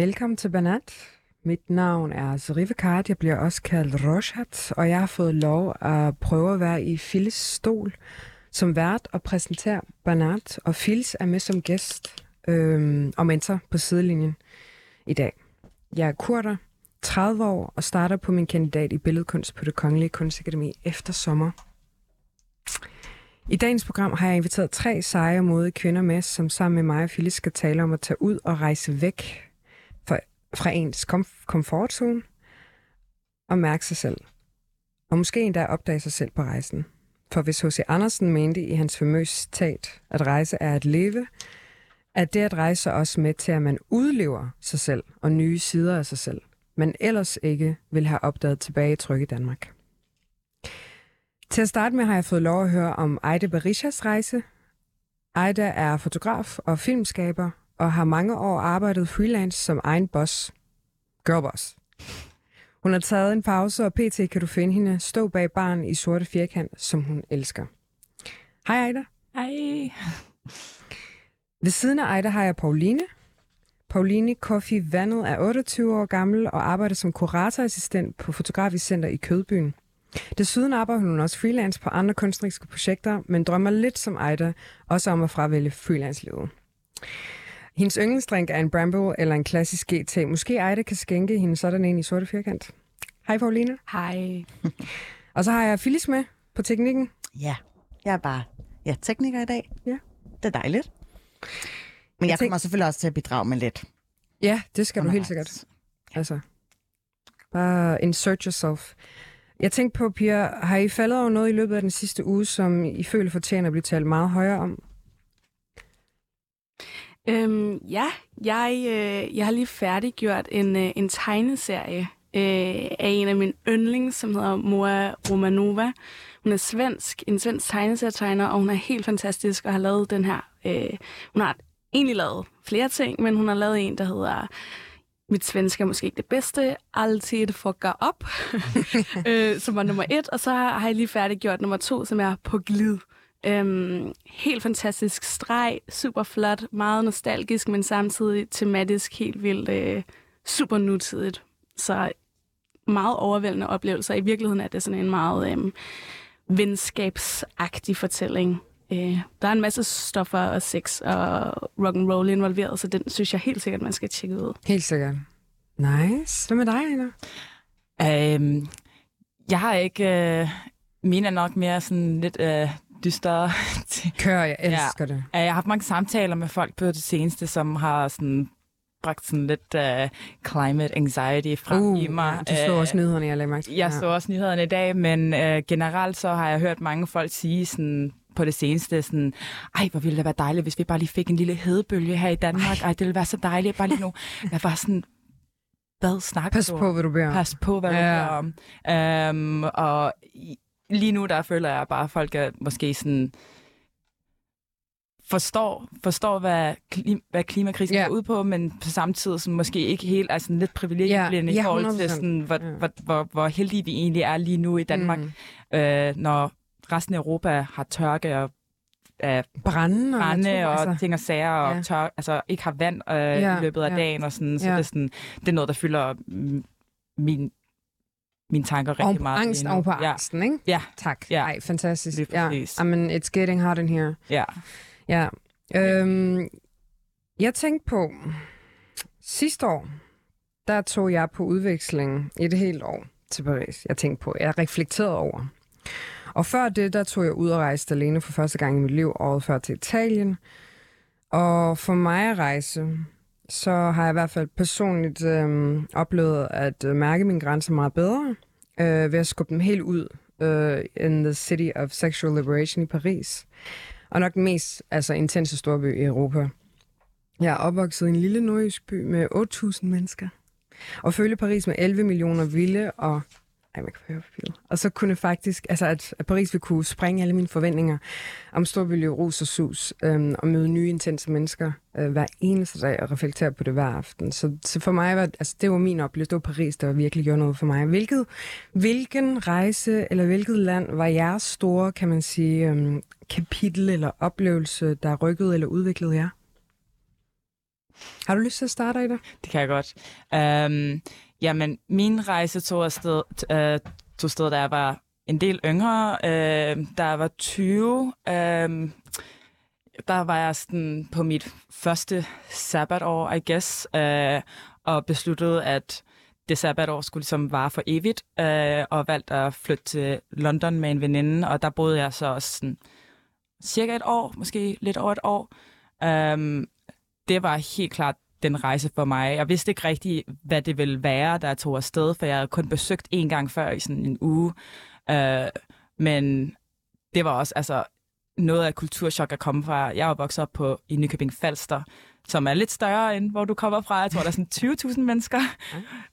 Velkommen til Banat. Mit navn er Zarife Kart. Jeg bliver også kaldt Roshat, og jeg har fået lov at prøve at være i Fils stol som vært og præsentere Banat. Og Fils er med som gæst øhm, og mentor på sidelinjen i dag. Jeg er kurder, 30 år og starter på min kandidat i billedkunst på det Kongelige Kunstakademi efter sommer. I dagens program har jeg inviteret tre seje modige kvinder med, som sammen med mig og Phyllis skal tale om at tage ud og rejse væk fra, ens komfortzone og mærke sig selv. Og måske endda opdage sig selv på rejsen. For hvis H.C. Andersen mente i hans famøse citat, at rejse er at leve, er det at rejse også med til, at man udlever sig selv og nye sider af sig selv, men ellers ikke vil have opdaget tilbage tryk i Danmark. Til at starte med har jeg fået lov at høre om Ejde Berishas rejse. Ejda er fotograf og filmskaber og har mange år arbejdet freelance som egen boss. Girlboss. Hun har taget en pause, og pt. kan du finde hende stå bag barn i sorte firkant, som hun elsker. Hej Ejda. Hej. Ved siden af Ejda har jeg Pauline. Pauline Koffi Vandet er 28 år gammel og arbejder som kuratorassistent på Fotografisk Center i Kødbyen. Desuden arbejder hun også freelance på andre kunstneriske projekter, men drømmer lidt som Ejda, også om at fravælge freelance-livet. Hendes yndlingsdrink er en Bramble eller en klassisk GT. Måske Ejda kan skænke hende sådan en i sorte firkant. Hej Pauline. Hej. Og så har jeg Phyllis med på teknikken. Ja, jeg er bare ja, tekniker i dag. Ja. Det er dejligt. Men jeg, tænk- kommer selvfølgelig også til at bidrage med lidt. Ja, det skal du helt undervejs. sikkert. Altså, bare insert yourself. Jeg tænkte på, Pia, har I faldet over noget i løbet af den sidste uge, som I føler fortjener at blive talt meget højere om? Øhm, ja, jeg, øh, jeg har lige færdiggjort en, øh, en tegneserie øh, af en af mine yndlings, som hedder Moa Romanova. Hun er svensk, en svensk tegneserietegner, og hun er helt fantastisk og har lavet den her. Øh, hun har egentlig lavet flere ting, men hun har lavet en, der hedder mit svenske er måske ikke det bedste, altid fucker op, øh, som var nummer et, og så har jeg lige færdiggjort nummer to, som er på glid. Øhm, helt fantastisk streg, super flot, meget nostalgisk, men samtidig tematisk helt vildt øh, super nutidigt. Så meget overvældende oplevelser. I virkeligheden er det sådan en meget øh, venskabsagtig fortælling. Øh, der er en masse stoffer og sex og rock and roll involveret, så den synes jeg helt sikkert, man skal tjekke ud. Helt sikkert. Nice. Hvad med dig, Anna? Øhm, jeg har ikke... Øh, mine er nok mere sådan lidt øh, dystere. Kør, jeg elsker ja. det. Jeg har haft mange samtaler med folk på det seneste, som har sådan bragt sådan lidt uh, climate anxiety frem i mig. Uh, du så Øh, også nyhederne, jeg lagde mærke til. Jeg så også nyhederne i dag, men øh, generelt så har jeg hørt mange folk sige sådan på det seneste sådan, ej, hvor ville det være dejligt, hvis vi bare lige fik en lille hedebølge her i Danmark. Ej, ej det ville være så dejligt, bare lige nu. Jeg var sådan, hvad snakker Pas du om? på, hvad du beder om. Pas på, hvad Ja. ja. du gør om. Um, og lige nu, der føler jeg bare, at folk er måske sådan forstår, forstår hvad, klim, hvad klimakrisen yeah. går ud på, men på samme tid som måske ikke helt er sådan lidt privilegieblinde ja, i forhold 100%. til, sådan, hvor, Ja. hvor, hvor, hvor heldige vi egentlig er lige nu i Danmark, Mm. øh, når resten af Europa har tørke og øh, Brænde og brænde natur, og altså. ting og sager, og Ja. tør, altså ikke har vand øh, Ja, i løbet af ja. dagen, og sådan, så Ja. det, er sådan, det er noget, der fylder mm, min, mine tanker rigtig på meget. angst oven på ja. angsten, ikke? Ja, Tak. Ja. Ej, fantastisk. Lige Ja. I mean, it's getting hot in here. ja. Ja. Øhm, jeg tænkte på, sidste år, der tog jeg på udveksling et helt år til Paris. Jeg tænkte på, jeg reflekterede over. Og før det, der tog jeg ud og rejste alene for første gang i mit liv, året før til Italien. Og for mig at rejse, så har jeg i hvert fald personligt øh, oplevet at øh, mærke mine grænser meget bedre, øh, ved at skubbe dem helt ud øh, in the city of sexual liberation i Paris. Og nok den mest altså, intense storby i Europa. Jeg er opvokset i en lille nordjysk by med 8.000 mennesker. Og følge Paris med 11 millioner vilde og... Ej, man kan høre på Og så kunne faktisk... Altså, at, at Paris ville kunne sprænge alle mine forventninger om storby ros og sus, øhm, og møde nye, intense mennesker øh, hver eneste dag og reflektere på det hver aften. Så, så for mig var... Altså, det var min oplevelse. Det var Paris, der virkelig gjorde noget for mig. Hvilket, hvilken rejse eller hvilket land var jeres store, kan man sige, øhm, kapitel eller oplevelse, der rykkede eller udviklede jer? Har du lyst til at starte, Ida? Det kan jeg godt. Um, jamen, min rejse tog afsted, uh, tog sted, da jeg var en del yngre. Uh, da jeg var 20, uh, øh, der var jeg sådan på mit første sabbatår, I guess, uh, og besluttede, at det sabbatår skulle ligesom vare for evigt, uh, og valgte at flytte til London med en veninde, og der boede jeg så også sådan, cirka et år, måske lidt over et år. Um, det var helt klart den rejse for mig. Jeg vidste ikke rigtig, hvad det ville være, jeg tog afsted, for jeg havde kun besøgt en gang før i sådan en uge. Uh, men det var også altså, noget af kulturschok at komme fra. Jeg er vokset op på, i Nykøbing Falster, som er lidt større end hvor du kommer fra. Jeg tror, der er sådan 20.000 mennesker.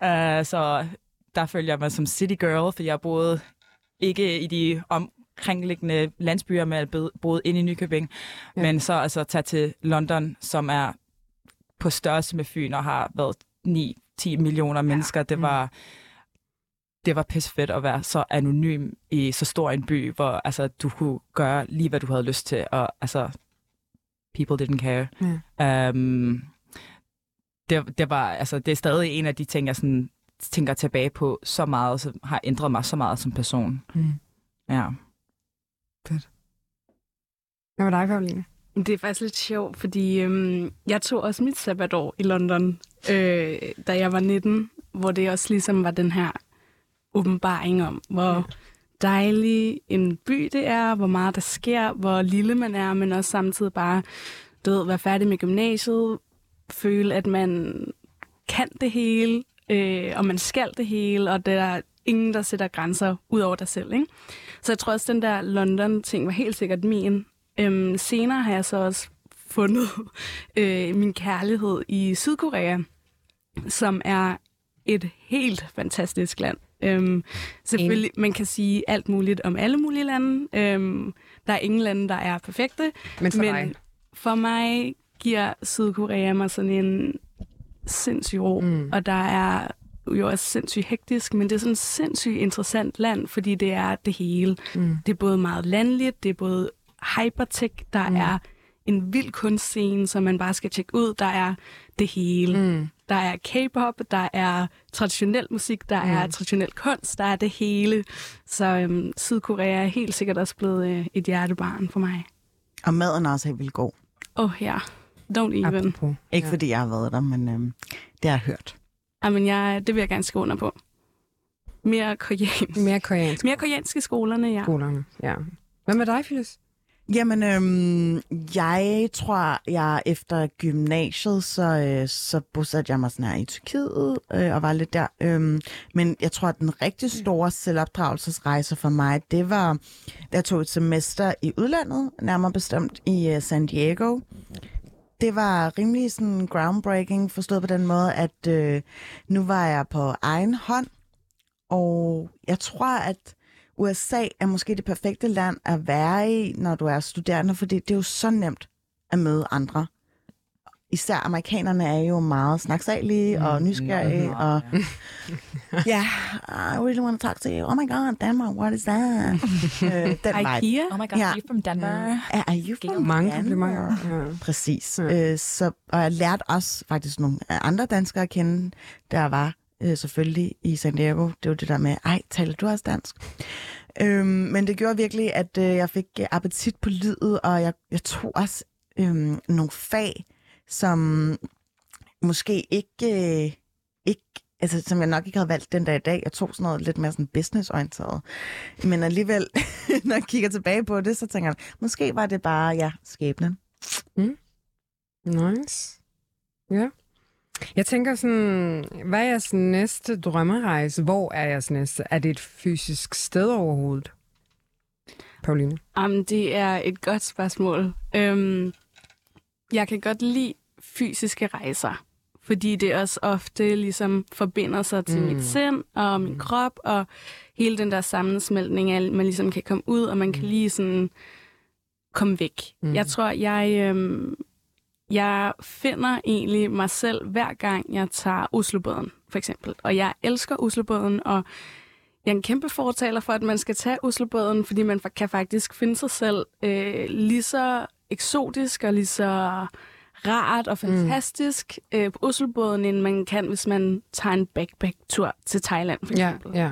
Uh, så der følger jeg mig som city girl, for jeg boede ikke i de omkringliggende landsbyer, men jeg boede inde i Nykøbing. Ja. Men så altså tage til London, som er på størrelse med Fyn og har været 9-10 millioner mennesker. Ja. Det var det var pisse fedt at være så anonym i så stor en by, hvor altså, du kunne gøre lige, hvad du havde lyst til, og altså, people didn't care. Ja. Um, det, det, var, altså, det er stadig en af de ting, jeg sådan, tænker tilbage på så meget, som har ændret mig så meget som person. Mm. Ja. Fedt. Hvad var dig, Karoline? Det er faktisk lidt sjovt, fordi øhm, jeg tog også mit sabbatår i London, øh, da jeg var 19, hvor det også ligesom var den her åbenbaring om, hvor dejlig en by det er, hvor meget der sker, hvor lille man er, men også samtidig bare, du ved, være færdig med gymnasiet, føle, at man kan det hele, øh, og man skal det hele, og der er ingen, der sætter grænser ud over dig selv. Ikke? Så jeg tror også, den der London-ting var helt sikkert min. Øhm, senere har jeg så også fundet øh, min kærlighed i Sydkorea, som er et helt fantastisk land. Øhm, selvfølgelig, man kan sige alt muligt om alle mulige lande. Øhm, der er ingen lande, der er perfekte. Men for, men dig? for mig giver Sydkorea mig sådan en sindssyg ro, mm. og der er jo også sindssygt hektisk, men det er sådan et sindssygt interessant land, fordi det er det hele. Mm. Det er både meget landligt, det er både hypertech, der mm. er en vild kunstscene, som man bare skal tjekke ud. Der er det hele. Mm. Der er K-pop, der er traditionel musik, der mm. er traditionel kunst, der er det hele. Så øhm, Sydkorea er helt sikkert også blevet øh, et hjertebarn for mig. Og maden er også helt vildt god. Åh oh, ja, don't even. Apropos. Ikke ja. fordi jeg har været der, men øhm, det har jeg hørt. Jamen, jeg, det vil jeg gerne skrive under på. Mere koreansk. Mere koreansk. Mere koreansk i skolerne, ja. Skolerne, ja. Hvad med dig, Phyllis? Jamen, øhm, jeg tror, jeg efter gymnasiet, så, øh, så bosatte jeg mig sådan her i Tyrkiet øh, og var lidt der. Øhm, men jeg tror, at den rigtig store selvopdragelsesrejse for mig, det var, da jeg tog et semester i udlandet, nærmere bestemt i øh, San Diego. Det var rimelig sådan groundbreaking, forstået på den måde, at øh, nu var jeg på egen hånd, og jeg tror, at USA er måske det perfekte land at være i, når du er studerende, fordi det er jo så nemt at møde andre. Især amerikanerne er jo meget snaksalige mm, og nysgerrige, mm, og ja, yeah, I really want to talk to you. Oh my god, Denmark, what is that? uh, den IKEA? Oh my god, yeah. you're from Denver. Uh, are you from Mange Denver? Ja. Præcis. Ja. Uh, så, og jeg lærte også faktisk nogle andre danskere at kende, der var øh, selvfølgelig i San Diego. Det var det der med, ej, taler du også dansk? Øhm, men det gjorde virkelig, at øh, jeg fik øh, appetit på livet, og jeg, jeg tog også øh, nogle fag, som måske ikke, øh, ikke altså, som jeg nok ikke havde valgt den dag i dag. Jeg tog sådan noget lidt mere sådan businessorienteret. Men alligevel, når jeg kigger tilbage på det, så tænker jeg, måske var det bare, ja, skæbnen. Mm. Nice. Ja. Yeah. Jeg tænker sådan, hvad er jeres næste drømmerejse? Hvor er jeres næste? Er det et fysisk sted overhovedet? Pauline? Um, det er et godt spørgsmål. Um, jeg kan godt lide fysiske rejser, fordi det også ofte ligesom forbinder sig til mm. mit sind og min mm. krop, og hele den der sammensmeltning af, man ligesom kan komme ud, og man kan mm. lige sådan komme væk. Mm. Jeg tror, jeg, øhm, jeg finder egentlig mig selv hver gang, jeg tager Oslobåden, for eksempel. Og jeg elsker Oslobåden, og jeg er en kæmpe fortaler for, at man skal tage Oslobåden, fordi man kan faktisk finde sig selv øh, lige så eksotisk og lige så rart og fantastisk mm. øh, på Oslobåden, end man kan, hvis man tager en backpack-tur til Thailand, for Ja, eksempel. ja.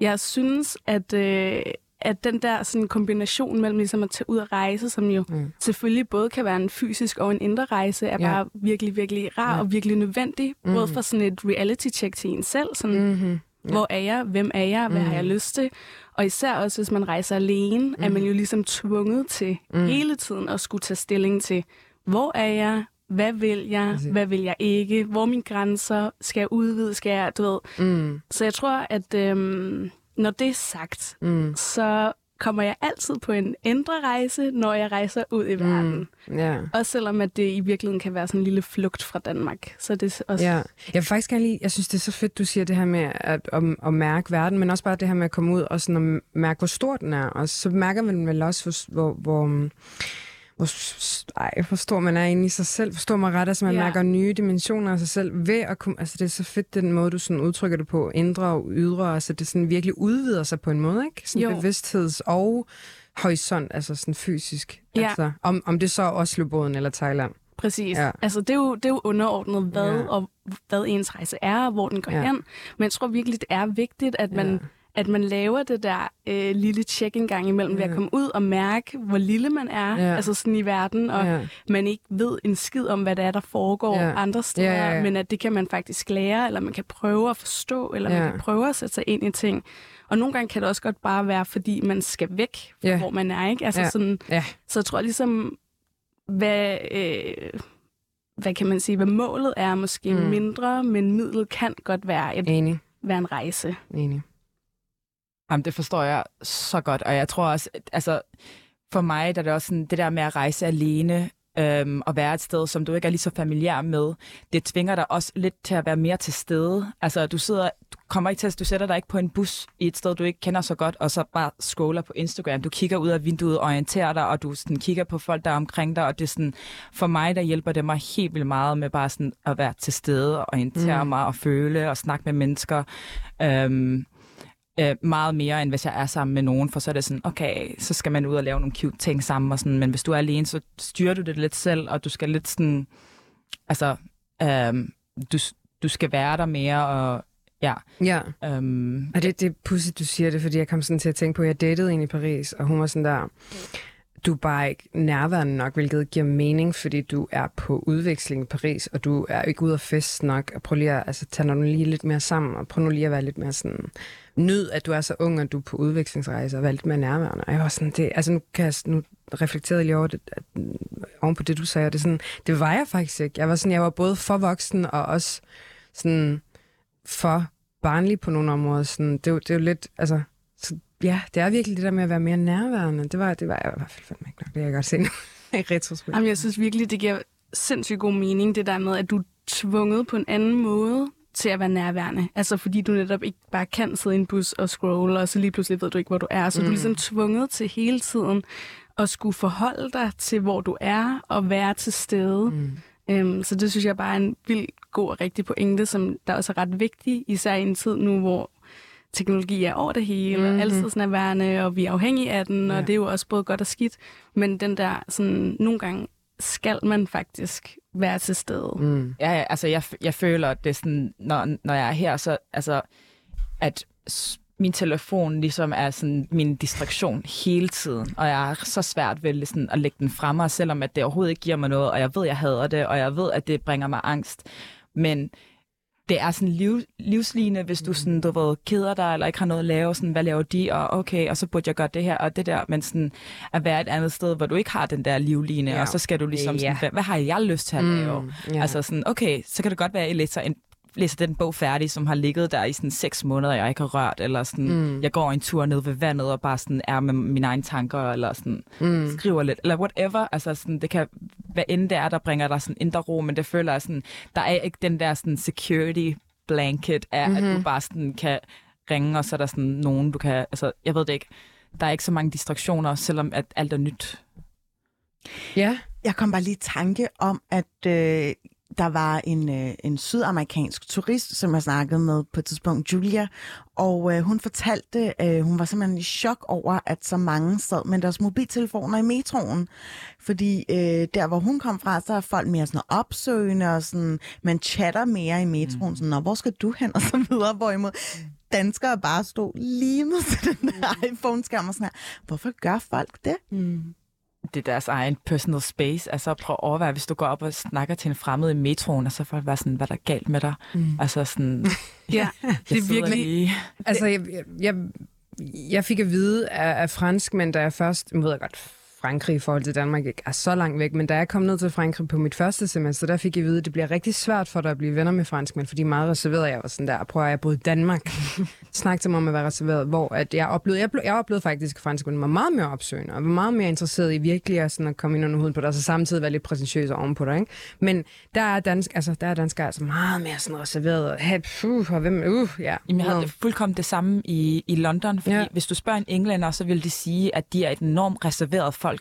Jeg synes, at, øh, at den der sådan, kombination mellem ligesom at tage ud og rejse, som jo Mm. mm. selvfølgelig både kan være en fysisk og en indre rejse, er Ja. bare virkelig, virkelig rar Ja. ja. og virkelig nødvendig. Mm. Både for sådan et reality-check til en selv, sådan, Mm-hmm. mm. hvor er jeg, hvem er jeg, hvad Mhm. har jeg lyst til? Og især også, hvis man rejser alene, mm. er man jo ligesom tvunget til mm. hele tiden at skulle tage stilling til, hvor er jeg, hvad vil jeg, Præcis. hvad vil jeg ikke, hvor er mine grænser, skal jeg udvide, skal jeg, du ved. Mm. Så jeg tror, at øhm, når det er sagt, Mm. så kommer jeg altid på en ændre rejse, når jeg rejser ud i verden. Mm. Ja. Også selvom at det i virkeligheden kan være sådan en lille flugt fra Danmark. Så det er også... Ja, jeg vil faktisk gerne lige, jeg synes, det er så fedt, du siger det her med at, at, at mærke verden, men også bare det her med at komme ud og sådan at mærke, hvor stor den er. Og så mærker man vel også, hvor, hvor, hvor, hvor, ej, hvor stor man er inde i sig selv. Forstår mig ret, altså man Ja. mærker nye dimensioner af sig selv ved at komme, altså det er så fedt, den måde, du sådan udtrykker det på, indre og ydre, altså det sådan virkelig udvider sig på en måde, ikke? Sådan Jo. bevidstheds- og horisont, altså sådan fysisk. Ja. Altså, om, om det så er Oslobåden eller Thailand. Præcis. Ja. Altså, det er, jo, det er jo underordnet, hvad, Ja. og hvad ens rejse er, og hvor den går ja. hen. Men jeg tror virkelig, det er vigtigt, at man, Ja. At man laver det der øh, lille check en gang imellem, ja. ved at komme ud og mærke, hvor lille man er, Ja. altså sådan i verden, og Ja. man ikke ved en skid om, hvad det er, der foregår Ja. andre steder, Ja, ja, ja. men at det kan man faktisk lære, eller man kan prøve at forstå, eller Ja. man kan prøve at sætte sig ind i ting. Og nogle gange kan det også godt bare være, fordi man skal væk fra, Ja. hvor man er, ikke? Altså Ja. sådan, Ja. så jeg tror ligesom, hvad, øh, hvad kan man sige, hvad målet er måske Mm. mm. mindre, men midlet kan godt være, et, Enig, være en rejse. enig. Jamen, det forstår jeg så godt, og jeg tror også, altså, for mig der er det også sådan, det der med at rejse alene, øhm, og være et sted, som du ikke er lige så familiær med, det tvinger dig også lidt til at være mere til stede. Altså, du sidder, du kommer ikke til at, du sætter dig ikke på en bus i et sted, du ikke kender så godt, og så bare scroller på Instagram. Du kigger ud af vinduet, orienterer dig, og du sådan, kigger på folk, der er omkring dig, og det er sådan, for mig, der hjælper det mig helt vildt meget med bare sådan at være til stede, og orientere mm. mig, og føle, og snakke med mennesker. Øhm, øh, meget mere, end hvis jeg er sammen med nogen, for så er det sådan, okay, så skal man ud og lave nogle cute ting sammen, og sådan, men hvis du er alene, så styrer du det lidt selv, og du skal lidt sådan, altså, øhm, du, du skal være der mere, og ja, Ja, øhm, og det, det er pudsigt, du siger det, fordi jeg kom sådan til at tænke på, at jeg datede en i Paris, og hun var sådan der, du er bare ikke nærværende nok, hvilket giver mening, fordi du er på udveksling i Paris, og du er ikke ude at feste nok, og prøv lige at altså, tage nu lige lidt mere sammen, og prøv nu lige at være lidt mere sådan, nyd, at du er så ung, og du er på udvekslingsrejse, og være lidt mere nærværende. Og jeg var sådan, det, altså nu, kan jeg, nu reflekterede jeg lige over det, at, oven på det, du sagde, og det, sådan, det var jeg faktisk ikke. Jeg var sådan, jeg var både for voksen, og også sådan for barnlig på nogle områder. Sådan, det, er det er jo lidt, altså, ja, det er virkelig det der med at være mere nærværende. Det var, det var jeg i hvert fald fandme ikke nok. Det jeg godt se nu i retrospekt. Jamen, jeg synes virkelig, det giver sindssygt god mening, det der med, at du er tvunget på en anden måde til at være nærværende. Altså fordi du netop ikke bare kan sidde i en bus og scrolle, og så lige pludselig ved du ikke, hvor du er. Så mm. du er ligesom tvunget til hele tiden at skulle forholde dig til, hvor du er, og være til stede. Mm. Øhm, så det synes jeg bare er en vild god og rigtig pointe, som der også er ret vigtig, især i en tid nu, hvor teknologi er over det hele, mm-hmm. Mhm. og altid nærværende, og vi er afhængige af den, Ja. og det er jo også både godt og skidt. Men den der, sådan, nogle gange skal man faktisk være til stede. Mm. Ja, ja, altså jeg, jeg føler, at det er sådan, når, når jeg er her, så altså, at min telefon ligesom er sådan min distraktion hele tiden, og jeg er så svært ved sådan at lægge den frem mig, selvom at det overhovedet ikke giver mig noget, og jeg ved, jeg hader det, og jeg ved, at det bringer mig angst. Men det er sådan liv, livslignende, hvis du sådan, du ved, keder dig, eller ikke har noget at lave, sådan, hvad laver de, og okay, og så burde jeg gøre det her og det der, men sådan at være et andet sted, hvor du ikke har den der livline, Ja. og så skal du ligesom sådan, hvad, hvad har jeg lyst til at lave? Mm. Ja. Altså sådan, okay, så kan det godt være, at jeg læser, en, læser den bog færdig, som har ligget der i sådan seks måneder, og jeg ikke har rørt, eller sådan, Mm. mm. jeg går en tur ned ved vandet, og bare sådan er med mine egne tanker, eller sådan Mm. skriver lidt, eller whatever. Altså sådan, det kan, hvad end det er, der bringer dig sådan indre ro, men det føler jeg sådan, der er ikke den der sådan security blanket af, mm-hmm. at du bare sådan kan ringe, og så er der sådan nogen, du kan, altså, jeg ved det ikke, der er ikke så mange distraktioner, selvom at alt er nyt. Ja. Jeg kom bare lige i tanke om, at øh, der var en, øh, en sydamerikansk turist, som jeg snakkede med på et tidspunkt, Julia, og øh, hun fortalte, øh, hun var simpelthen i chok over, at så mange sad med deres mobiltelefoner i metroen. Fordi øh, der, hvor hun kom fra, så er folk mere sådan opsøgende, og sådan, man chatter mere i metroen, mm. sådan, Nå, hvor skal du hen, og så videre, hvorimod danskere bare stod lige med til den der iPhone-skærm og sådan her. Hvorfor gør folk det? Mm. Det er deres egen personal space. Altså prøv at overveje, hvis du går op og snakker til en fremmed i metroen, og så folk være sådan, hvad der er galt med dig? Mm. Altså sådan, Ja, det er virkelig... lige- Altså, jeg, jeg, jeg, fik at vide af, af fransk, men da jeg først, jeg ved jeg godt, Frankrig i forhold til Danmark ikke er så langt væk, men da jeg kom ned til Frankrig på mit første semester, der fik jeg at vide, at det bliver rigtig svært for dig at blive venner med franskmænd, fordi meget reserveret jeg var sådan der, prøver jeg boede i Danmark, snak til mig om at være reserveret, hvor at jeg oplevede, jeg, blev, jeg oplevede faktisk, at franskmænd var meget mere opsøgende, og var meget mere interesseret i virkelig at, sådan at komme ind under huden på dig, og så samtidig være lidt præsentøs oven på dig, ikke? Men der er, dansk, altså, der er danskere altså meget mere sådan reserveret, og, hey, puh, og hvem, uh, ja. Jamen, jeg havde det fuldkommen det samme i, i London, fordi ja. hvis du spørger en englænder, så vil de sige, at de er et enormt reserveret folk.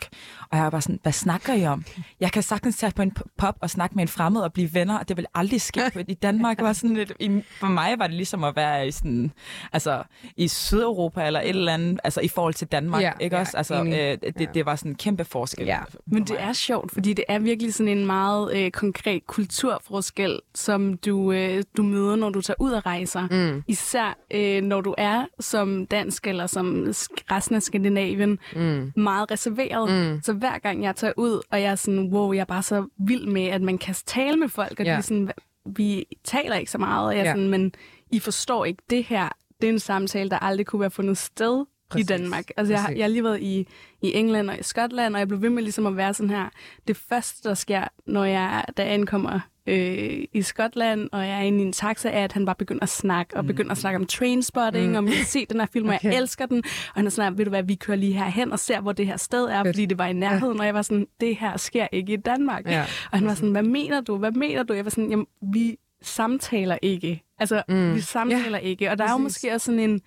Og jeg var bare sådan, hvad snakker I om? Jeg kan sagtens tage på en pop og snakke med en fremmed og blive venner, og det vil aldrig ske i Danmark. Var sådan lidt, i, for mig var det ligesom at være i, sådan, altså, i Sydeuropa eller et eller andet, altså i forhold til Danmark. Ja, ikke ja, også? Altså, øh, det, det var sådan en kæmpe forskel. Ja. for Men det mig. er sjovt, fordi det er virkelig sådan en meget øh, konkret kulturforskel, som du, øh, du møder, når du tager ud og rejser. Mm, Især øh, når du er som dansk eller som resten af Skandinavien mm, meget reserveret. Mm. Så hver gang jeg tager ud, og jeg er sådan, wow, jeg er bare så vild med, at man kan tale med folk, og Ja. de sådan, vi taler ikke så meget, og jeg er Ja. sådan, men I forstår ikke, det her, det er en samtale, der aldrig kunne være fundet sted Præcis. i Danmark. Altså, jeg, har- Præcis. jeg har lige været i, i England og i Skotland, og jeg blev ved med ligesom at være sådan her. Det første, der sker, når jeg, jeg ankommer øh, i Skotland, og jeg er inde i en taxa, er, at han bare begynder at snakke, og begynder at snakke om trainspotting, Mm. mm. og jeg har set den her film, og Okay. jeg elsker den. Og han er sådan ved du hvad, vi kører lige herhen og ser, hvor det her sted er, Fedt. fordi det var i nærheden, og jeg var sådan, det her sker ikke i Danmark. Ja. Og han var sådan, hvad mener du? Hvad mener du? Jeg var sådan, jamen, vi samtaler ikke. Altså, Mm. mm. vi samtaler ja, ikke. Og der er jo præcis. måske også sådan en,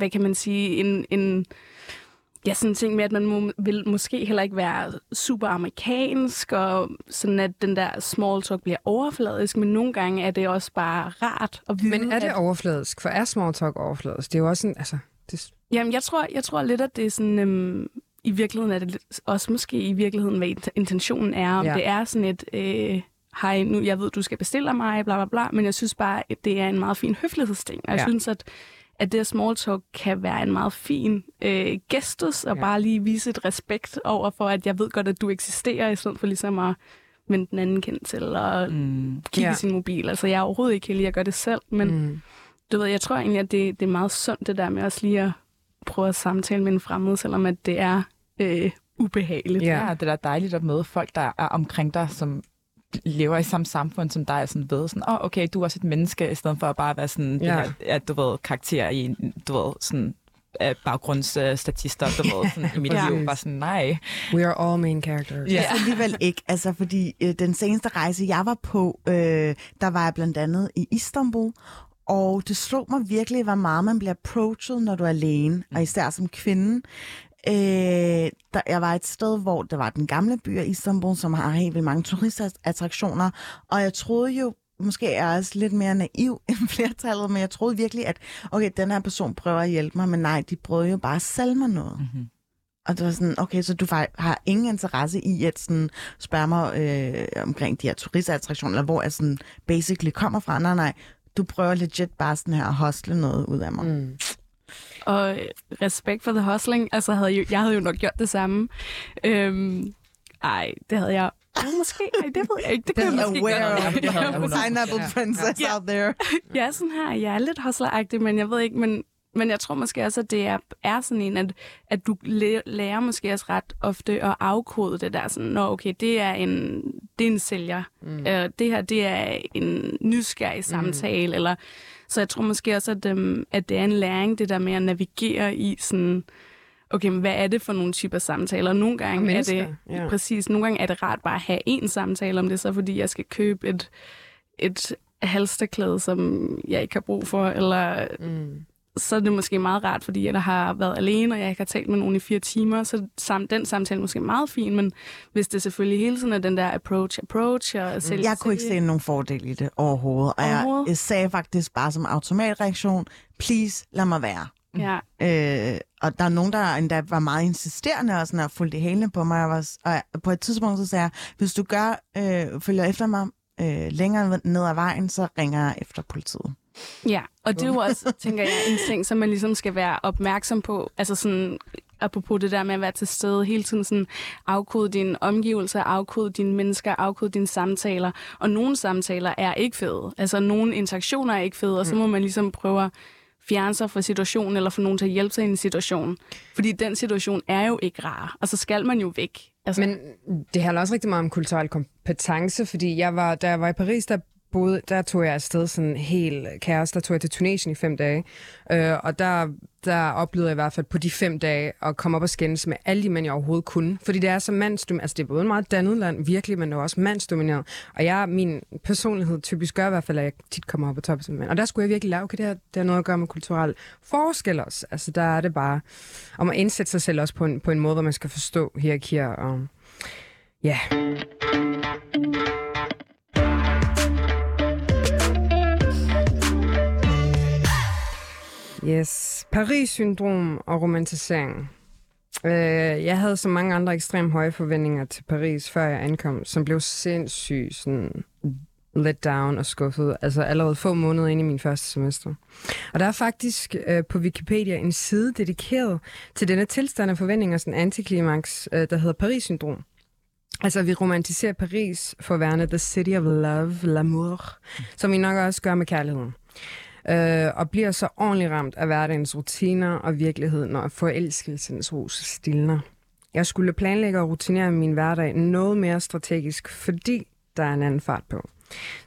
hvad kan man sige, en, en ja, sådan en ting med, at man må, vil måske heller ikke være super amerikansk, og sådan at den der small talk bliver overfladisk, men nogle gange er det også bare rart at vide, Men er det at, overfladisk? For er small talk overfladisk? Det er jo også en, altså, det, Jamen, jeg tror, jeg tror lidt, at det er sådan... Øhm, I virkeligheden er det lidt, også måske i virkeligheden, hvad int- intentionen er. Om Ja. det er sådan et... Øh, hej, nu, jeg ved, du skal bestille mig, bla bla bla, men jeg synes bare, at det er en meget fin høflighedsting. Og jeg Ja. synes, at, at det her small talk kan være en meget fin øh, gestus, og Ja. bare lige vise et respekt over for, at jeg ved godt, at du eksisterer, i stedet for ligesom at vende den anden kendt til, og Mm. kigge Ja. ja. sin mobil. Altså, jeg er overhovedet ikke heldig, jeg gør det selv, men mm. du ved, jeg tror egentlig, at det, det er meget sundt, det der med også lige at prøve at samtale med en fremmed, selvom at det er øh, ubehageligt. Ja. Det er dejligt at møde folk, der er omkring dig, som lever i samme samfund som dig, og sådan ved sådan, åh, oh, okay, du er også et menneske, i stedet for at bare være sådan, Ja. det her, at du ved, karakter i, du ved, sådan, baggrundsstatister, du ved, sådan, i mit Ja. liv, bare sådan, nej. We are all main characters. Ja. alligevel ikke, altså fordi øh, den seneste rejse, jeg var på, øh, der var jeg blandt andet i Istanbul, og det slog mig virkelig, hvor meget man bliver approached, når du er alene, og især som kvinde. Øh, der, jeg var et sted, hvor der var den gamle by af Istanbul, som har helt vildt mange turistattraktioner, og jeg troede jo, måske er jeg også lidt mere naiv end flertallet, men jeg troede virkelig, at okay, den her person prøver at hjælpe mig, men nej, de prøvede jo bare at sælge mig noget. Mm-hmm. Og det var sådan, okay, så du har ingen interesse i at sådan spørge mig øh, omkring de her turistattraktioner, eller hvor jeg sådan basically kommer fra. Nej, nej, du prøver legit bare sådan her at hostle noget ud af mig. Mm. Mm. Og øh, respekt for the hustling, altså havde jo, jeg havde jo nok gjort det samme. Øhm, ej, det havde jeg Ja, måske. Ej, det ved jeg ikke. Det kan jeg måske Aware godt. of Det havde jeg the 100%. pineapple princess Ja. out there. Jeg er sådan her, jeg er lidt hustleragtig, men jeg ved ikke, men, men jeg tror måske også, at det er, er sådan en, at, at du læ- lærer måske også ret ofte at afkode det der, sådan, nå okay, det er en, det er en sælger, mm. øh, det her, det er en nysgerrig samtale, mm. eller, så jeg tror måske også, at, øhm, at det er en læring, det der med at navigere i sådan, okay, men hvad er det for nogle typer samtaler? Nogle gange er det, ja. præcis, nogle gange er det rart bare at have en samtale om det, så fordi jeg skal købe et, et halsterklæde, som jeg ikke har brug for, eller Mm. Så er det måske meget rart, fordi jeg har været alene, og jeg ikke har talt med nogen i fire timer, så sam, den samtale er måske meget fin, men hvis det selvfølgelig hele tiden er den der approach, approach og selv, Jeg kunne ikke se nogen fordel i det overhovedet, og Overhovedet? jeg sagde faktisk bare som automatreaktion, please, lad mig være. Ja, Øh, og der er nogen, der endda var meget insisterende og sådan og fulgte hælene på mig. Og, var, og på et tidspunkt så sagde jeg, hvis du gør, øh, følger efter mig øh, længere ned ad vejen, så ringer jeg efter politiet. ja. og det er jo også, tænker jeg, en ting, som man ligesom skal være opmærksom på. Altså sådan, apropos det der med at være til stede hele tiden, sådan afkode dine omgivelser, afkode dine mennesker, afkode dine samtaler. Og nogle samtaler er ikke fede. Altså nogle interaktioner er ikke fede, og så må man ligesom prøve at fjerne sig fra situationen, eller få nogen til at hjælpe sig i en situation. Fordi den situation er jo ikke rar, og så skal man jo væk. Altså, Men det handler også rigtig meget om kulturel kompetence, fordi jeg var, da jeg var i Paris, der boede, der tog jeg afsted sådan helt kaos. Der tog jeg til Tunesien i fem dage, øh, og der, der oplevede jeg i hvert fald på de fem dage at komme op og skændes med alle de mænd, jeg overhovedet kunne. Fordi det er så mandsdomineret. Altså, det er både meget dannet land, virkelig, men det er også mandsdomineret. Og jeg, min personlighed typisk gør i hvert fald, at jeg tit kommer op på toppen som mænd. Og der skulle jeg virkelig lave, okay, det her, det har noget at gøre med kulturel forskel også. Altså, der er det bare om at indsætte sig selv også på en, på en måde, hvor man skal forstå hierarkier og Ja. Yes. Paris-syndrom og romantisering. Øh, jeg havde så mange andre ekstremt høje forventninger til Paris, før jeg ankom, som blev sindssygt sådan let down og skuffet, altså allerede få måneder ind i min første semester. Og der er faktisk øh, på Wikipedia en side dedikeret til denne tilstand af forventninger, sådan antiklimaks, øh, der hedder Paris-syndrom. Altså, vi romantiserer Paris for værende the city of love, l'amour, som vi nok også gør med kærligheden. Øh, og bliver så ordentligt ramt af hverdagens rutiner og virkelighed, når forelskelsens rus stilner. Jeg skulle planlægge og rutinere min hverdag noget mere strategisk, fordi der er en anden fart på.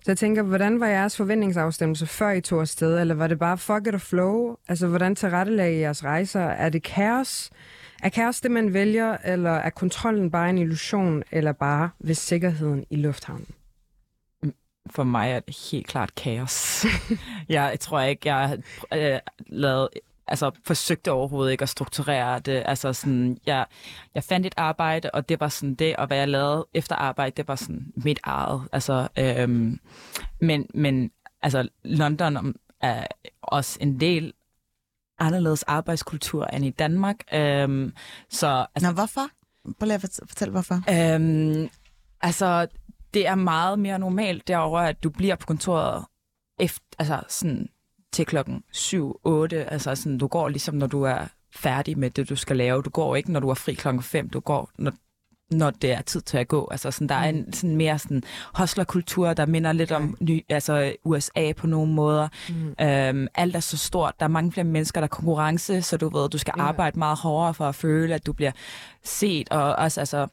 Så jeg tænker, hvordan var jeres forventningsafstemmelse før I tog afsted, eller var det bare fuck it og flow? Altså, hvordan tilrettelagde I jeres rejser? Er det kaos? Er kaos det, man vælger, eller er kontrollen bare en illusion, eller bare ved sikkerheden i lufthavnen? For mig er det helt klart kaos. jeg tror ikke, jeg har øh, lavet altså forsøgte overhovedet ikke at strukturere det. Altså sådan, jeg, jeg fandt et arbejde, og det var sådan det, og hvad jeg lavede efter arbejde, det var sådan mit eget. Altså, øhm, men, men altså, London er også en del anderledes arbejdskultur end i Danmark. Øhm, så altså, Nå, hvorfor? Prøv lige at fort- fortælle, hvorfor. Øhm, altså, det er meget mere normalt derover, at du bliver på kontoret efter, altså sådan til klokken 7-8. Altså sådan, du går ligesom, når du er færdig med det, du skal lave. Du går ikke, når du er fri klokken 5. Du går, når, når det er tid til at gå. Altså sådan, der er en sådan mere sådan hostlerkultur, der minder lidt om ny, altså USA på nogle måder. Mm. Øhm, alt er så stort. Der er mange flere mennesker, der er konkurrence, så du ved, du skal arbejde meget hårdere for at føle, at du bliver set. Og også altså,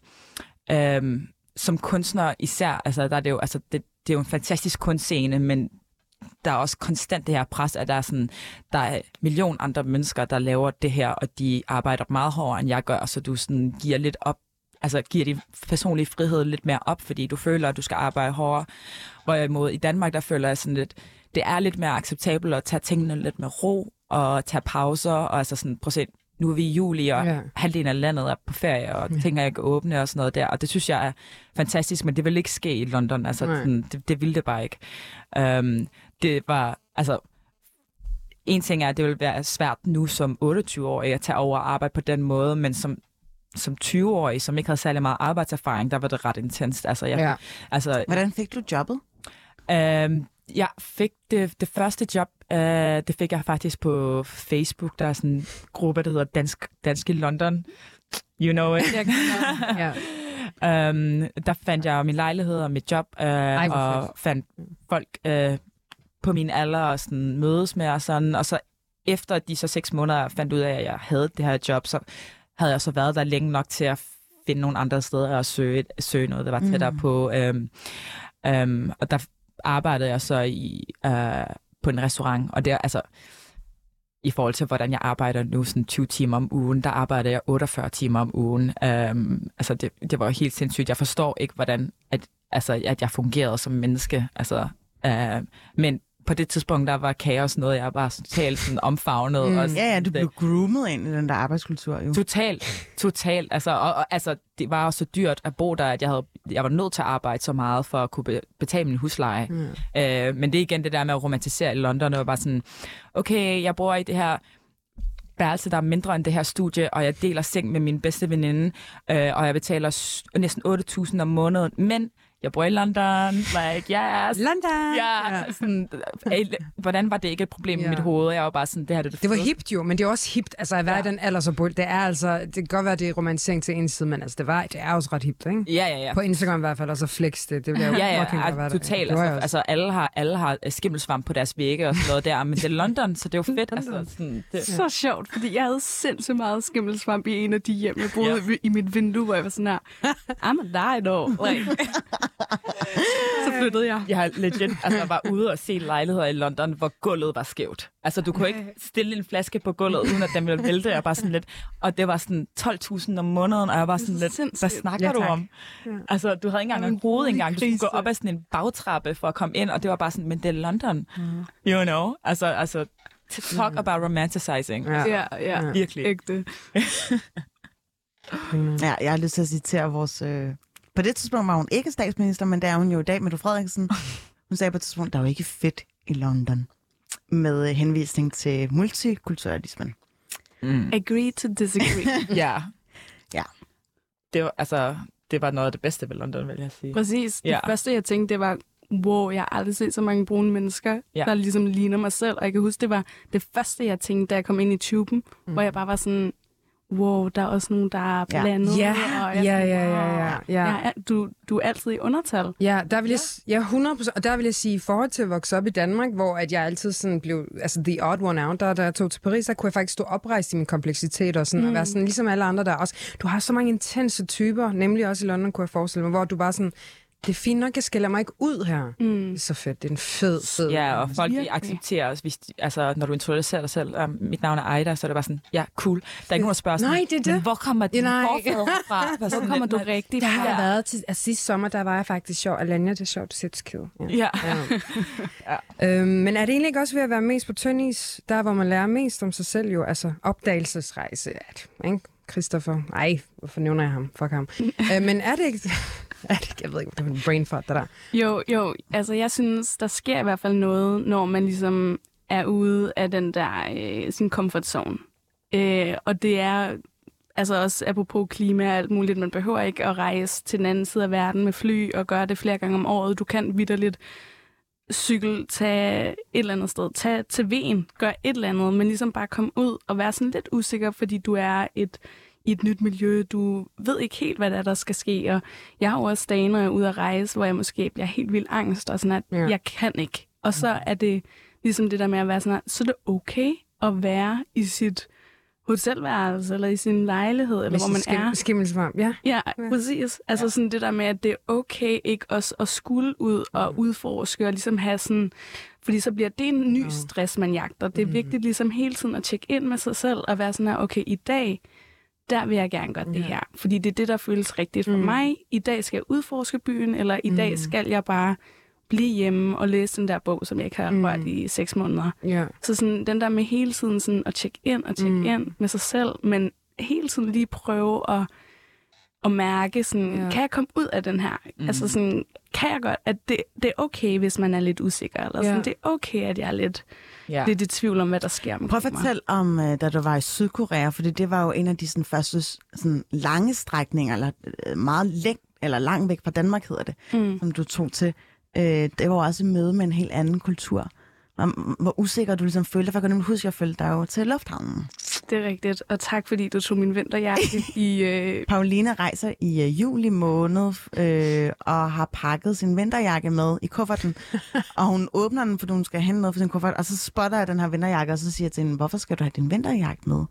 øhm, som kunstner især, altså der er det jo, altså det, det er jo en fantastisk kunstscene, men der er også konstant det her pres, at der er, sådan, der er en million andre mennesker, der laver det her, og de arbejder meget hårdere, end jeg gør, så du sådan giver lidt op, altså giver din personlige frihed lidt mere op, fordi du føler, at du skal arbejde hårdere. Hvorimod i Danmark, der føler jeg sådan lidt, det er lidt mere acceptabelt at tage tingene lidt med ro, og tage pauser, og altså sådan, prøv at se, nu er vi i juli, og Ja. halvdelen af landet er på ferie, og Ja. ting er ikke åbne og sådan noget der, og det synes jeg er fantastisk, men det vil ikke ske i London, altså Nej. sådan, det, det ville det bare ikke. Um, det var, altså, en ting er, at det vil være svært nu som 28-årig at tage over og arbejde på den måde, men som som 20-årig, som ikke havde særlig meget arbejdserfaring, der var det ret intenst. Altså, jeg, Ja. altså, Hvordan fik du jobbet? Øhm, jeg fik det, det første job, øh, det fik jeg faktisk på Facebook. Der er sådan en gruppe, der hedder Dansk, Dansk i London. You know it. ja. øhm, der fandt jeg min lejlighed og mit job, øh, Ej, og fedt. fandt folk øh, på min alder og sådan mødes med og sådan. Og så efter de så seks måneder fandt ud af, at jeg havde det her job, så havde jeg så været der længe nok til at finde nogle andre steder og søge, søge noget, der var tættere mm. på. Øhm, øhm, og der arbejdede jeg så i øh, på en restaurant, og det altså i forhold til, hvordan jeg arbejder nu, sådan 20 timer om ugen, der arbejder jeg 48 timer om ugen. Øhm, altså det, det var helt sindssygt. Jeg forstår ikke, hvordan at, altså, at jeg fungerede som menneske. Altså, øh, men på det tidspunkt, der var kaos noget, jeg var totalt sådan omfavnet. Mm. Og Ja, ja, du det- blev groomet ind i den der arbejdskultur, jo. Totalt, totalt. Altså, og, og, altså, det var også så dyrt at bo der, at jeg, havde, jeg var nødt til at arbejde så meget for at kunne be, betale min husleje. Mm. Øh, men det er igen det der med at romantisere i London, og bare sådan, okay, jeg bor i det her værelse, der er mindre end det her studie, og jeg deler seng med min bedste veninde, øh, og jeg betaler næsten 8.000 om måneden, men jeg bor i London, like, yes. London! Ja, sådan, øh, hvordan var det ikke et problem Ja. i mit hoved? Jeg var bare sådan, det her det, det Det var hipt jo, men det er også hipt. Altså at være ja. i den alder så bold, det er altså, det kan godt være, det er romantisering til en side, men altså det, var, det er også ret hipt, ikke? Ja, ja, ja. På Instagram i hvert fald, og så flex det. Det bliver jo Ja, fucking ja, godt ja totalt. Altså, altså, alle har, alle har øh, skimmelsvamp på deres vægge og sådan noget der, men det er London, så det er jo fedt. altså, sådan, det, Så sjovt, fordi jeg havde sindssygt meget skimmelsvamp i en af de hjem, jeg boede Ja. i mit vindue, hvor jeg var sådan her, I'm a die dog. Like, så flyttede jeg. jeg har legit altså, var ude og se lejligheder i London, hvor gulvet var skævt. Altså, du kunne ikke stille en flaske på gulvet, uden at den ville vælte. Jeg bare sådan lidt, og det var sådan 12.000 om måneden, og jeg var sådan lidt, hvad snakker Ja, du om? Altså, du havde ikke engang en hoved engang. Du skulle gå op ad sådan en bagtrappe for at komme ind, og det var bare sådan, men det er London. You know? Altså, altså talk about romanticizing. Ja. Ja, ja, Virkelig. ægte. Ja, jeg har lyst til at citere vores... Øh... På det tidspunkt var hun ikke statsminister, men det er hun jo i dag, Mette Frederiksen. Hun sagde på et tidspunkt, der er jo ikke fedt i London. Med øh, henvisning til multikulturalismen. Mm. Agree to disagree. Ja. Ja. Det var, altså, det var noget af det bedste ved London, vil jeg sige. Præcis. Det Ja. første, jeg tænkte, det var, wow, jeg har aldrig set så mange brune mennesker, ja. der ligesom ligner mig selv. Og jeg kan huske, det var det første, jeg tænkte, da jeg kom ind i tuben, mm. hvor jeg bare var sådan, wow, der er også nogen, der er Ja. blandet. Ja, og ja, ja, ja, ja, ja. Du, du er altid i undertal. Ja, der vil jeg, s- ja, 100%, og der vil jeg sige, i forhold til at vokse op i Danmark, hvor at jeg altid sådan blev, altså the odd one out, der, da jeg tog til Paris, der kunne jeg faktisk stå oprejst i min kompleksitet og sådan, mm. og være sådan, ligesom alle andre der også. Du har så mange intense typer, nemlig også i London, kunne jeg forestille mig, hvor du bare sådan, det er fint nok, jeg skiller mig ikke ud her. Mm. Det er så fedt, det er en fed, fed. Ja, og folk de Virkelig. accepterer os, hvis de, altså, når du introducerer dig selv. Um, mit navn er Aida, så er det bare sådan, ja, cool. Der er ikke nogen, der spørger sådan, Nej, det er det. Men hvor kommer din Nej. fra? Hvor Hvor kommer du rigtigt Der har jeg fra? været til, altså sidste sommer, der var jeg faktisk sjov. Alanya, det er sjovt, du siger, skid. Ja. Ja. Ja. øhm, men er det egentlig ikke også ved at være mest på tynd is, der hvor man lærer mest om sig selv jo, altså opdagelsesrejse, at, ikke? Christopher, nej, hvorfor nævner jeg ham? Fuck ham. øh, men er er det, ikke- jeg ved ikke, det er en brain fart, det der. Jo, jo, altså jeg synes, der sker i hvert fald noget, når man ligesom er ude af den der, øh, sin comfort zone. Øh, og det er, altså også apropos klima og alt muligt, man behøver ikke at rejse til den anden side af verden med fly og gøre det flere gange om året. Du kan vidderligt cykel, tage et eller andet sted, tage til ven, gør et eller andet, men ligesom bare komme ud og være sådan lidt usikker, fordi du er et, i et nyt miljø, du ved ikke helt, hvad der, er, der skal ske, og jeg har jo også dage, når jeg er ude at rejse, hvor jeg måske bliver helt vildt angst, og sådan at Ja. ja. jeg kan ikke. Og så er det ligesom det der med at være sådan, at, så er det okay at være i sit hotelværelse, eller i sin lejlighed, eller hvor man er. Skimmelsvarm, ja. Ja, præcis. Altså sådan det der med, at det er okay ikke også at skulle ud og udforske og ligesom have sådan... Fordi så bliver det en ny stress, man jagter. Det er vigtigt ligesom hele tiden at tjekke ind med sig selv og være sådan her, okay, i dag, der vil jeg gerne gøre det her. Fordi det er det, der føles rigtigt for mig. I dag skal jeg udforske byen, eller i dag skal jeg bare blive hjemme og læse den der bog, som jeg ikke har rørt i seks måneder. ja. Så sådan, den der med hele tiden sådan at tjekke ind og tjekke mm. ind med sig selv, men hele tiden lige prøve at, at mærke, sådan, Ja. kan jeg komme ud af den her? Mm. Altså sådan, kan jeg godt, at det, det er okay, hvis man er lidt usikker, eller sådan, Ja. det er okay, at jeg er lidt, Ja. lidt i tvivl om, hvad der sker med Prøv at fortælle om, øh, da du var i Sydkorea, for det var jo en af de sådan, første sådan, lange strækninger, eller øh, meget læng, eller langt væk fra Danmark hedder det, mm. som du tog til. Øh, det var også et møde med en helt anden kultur. Hvor, hvor usikker du ligesom følte, for jeg kan nemlig huske, at jeg følte dig jo til lufthavnen. Det er rigtigt, og tak fordi du tog min vinterjakke i... Øh, Pauline rejser i øh, juli måned øh, og har pakket sin vinterjakke med i kufferten. og hun åbner den, fordi hun skal hente noget for sin kuffert. Og så spotter jeg den her vinterjakke, og så siger jeg til hende, hvorfor skal du have din vinterjakke med?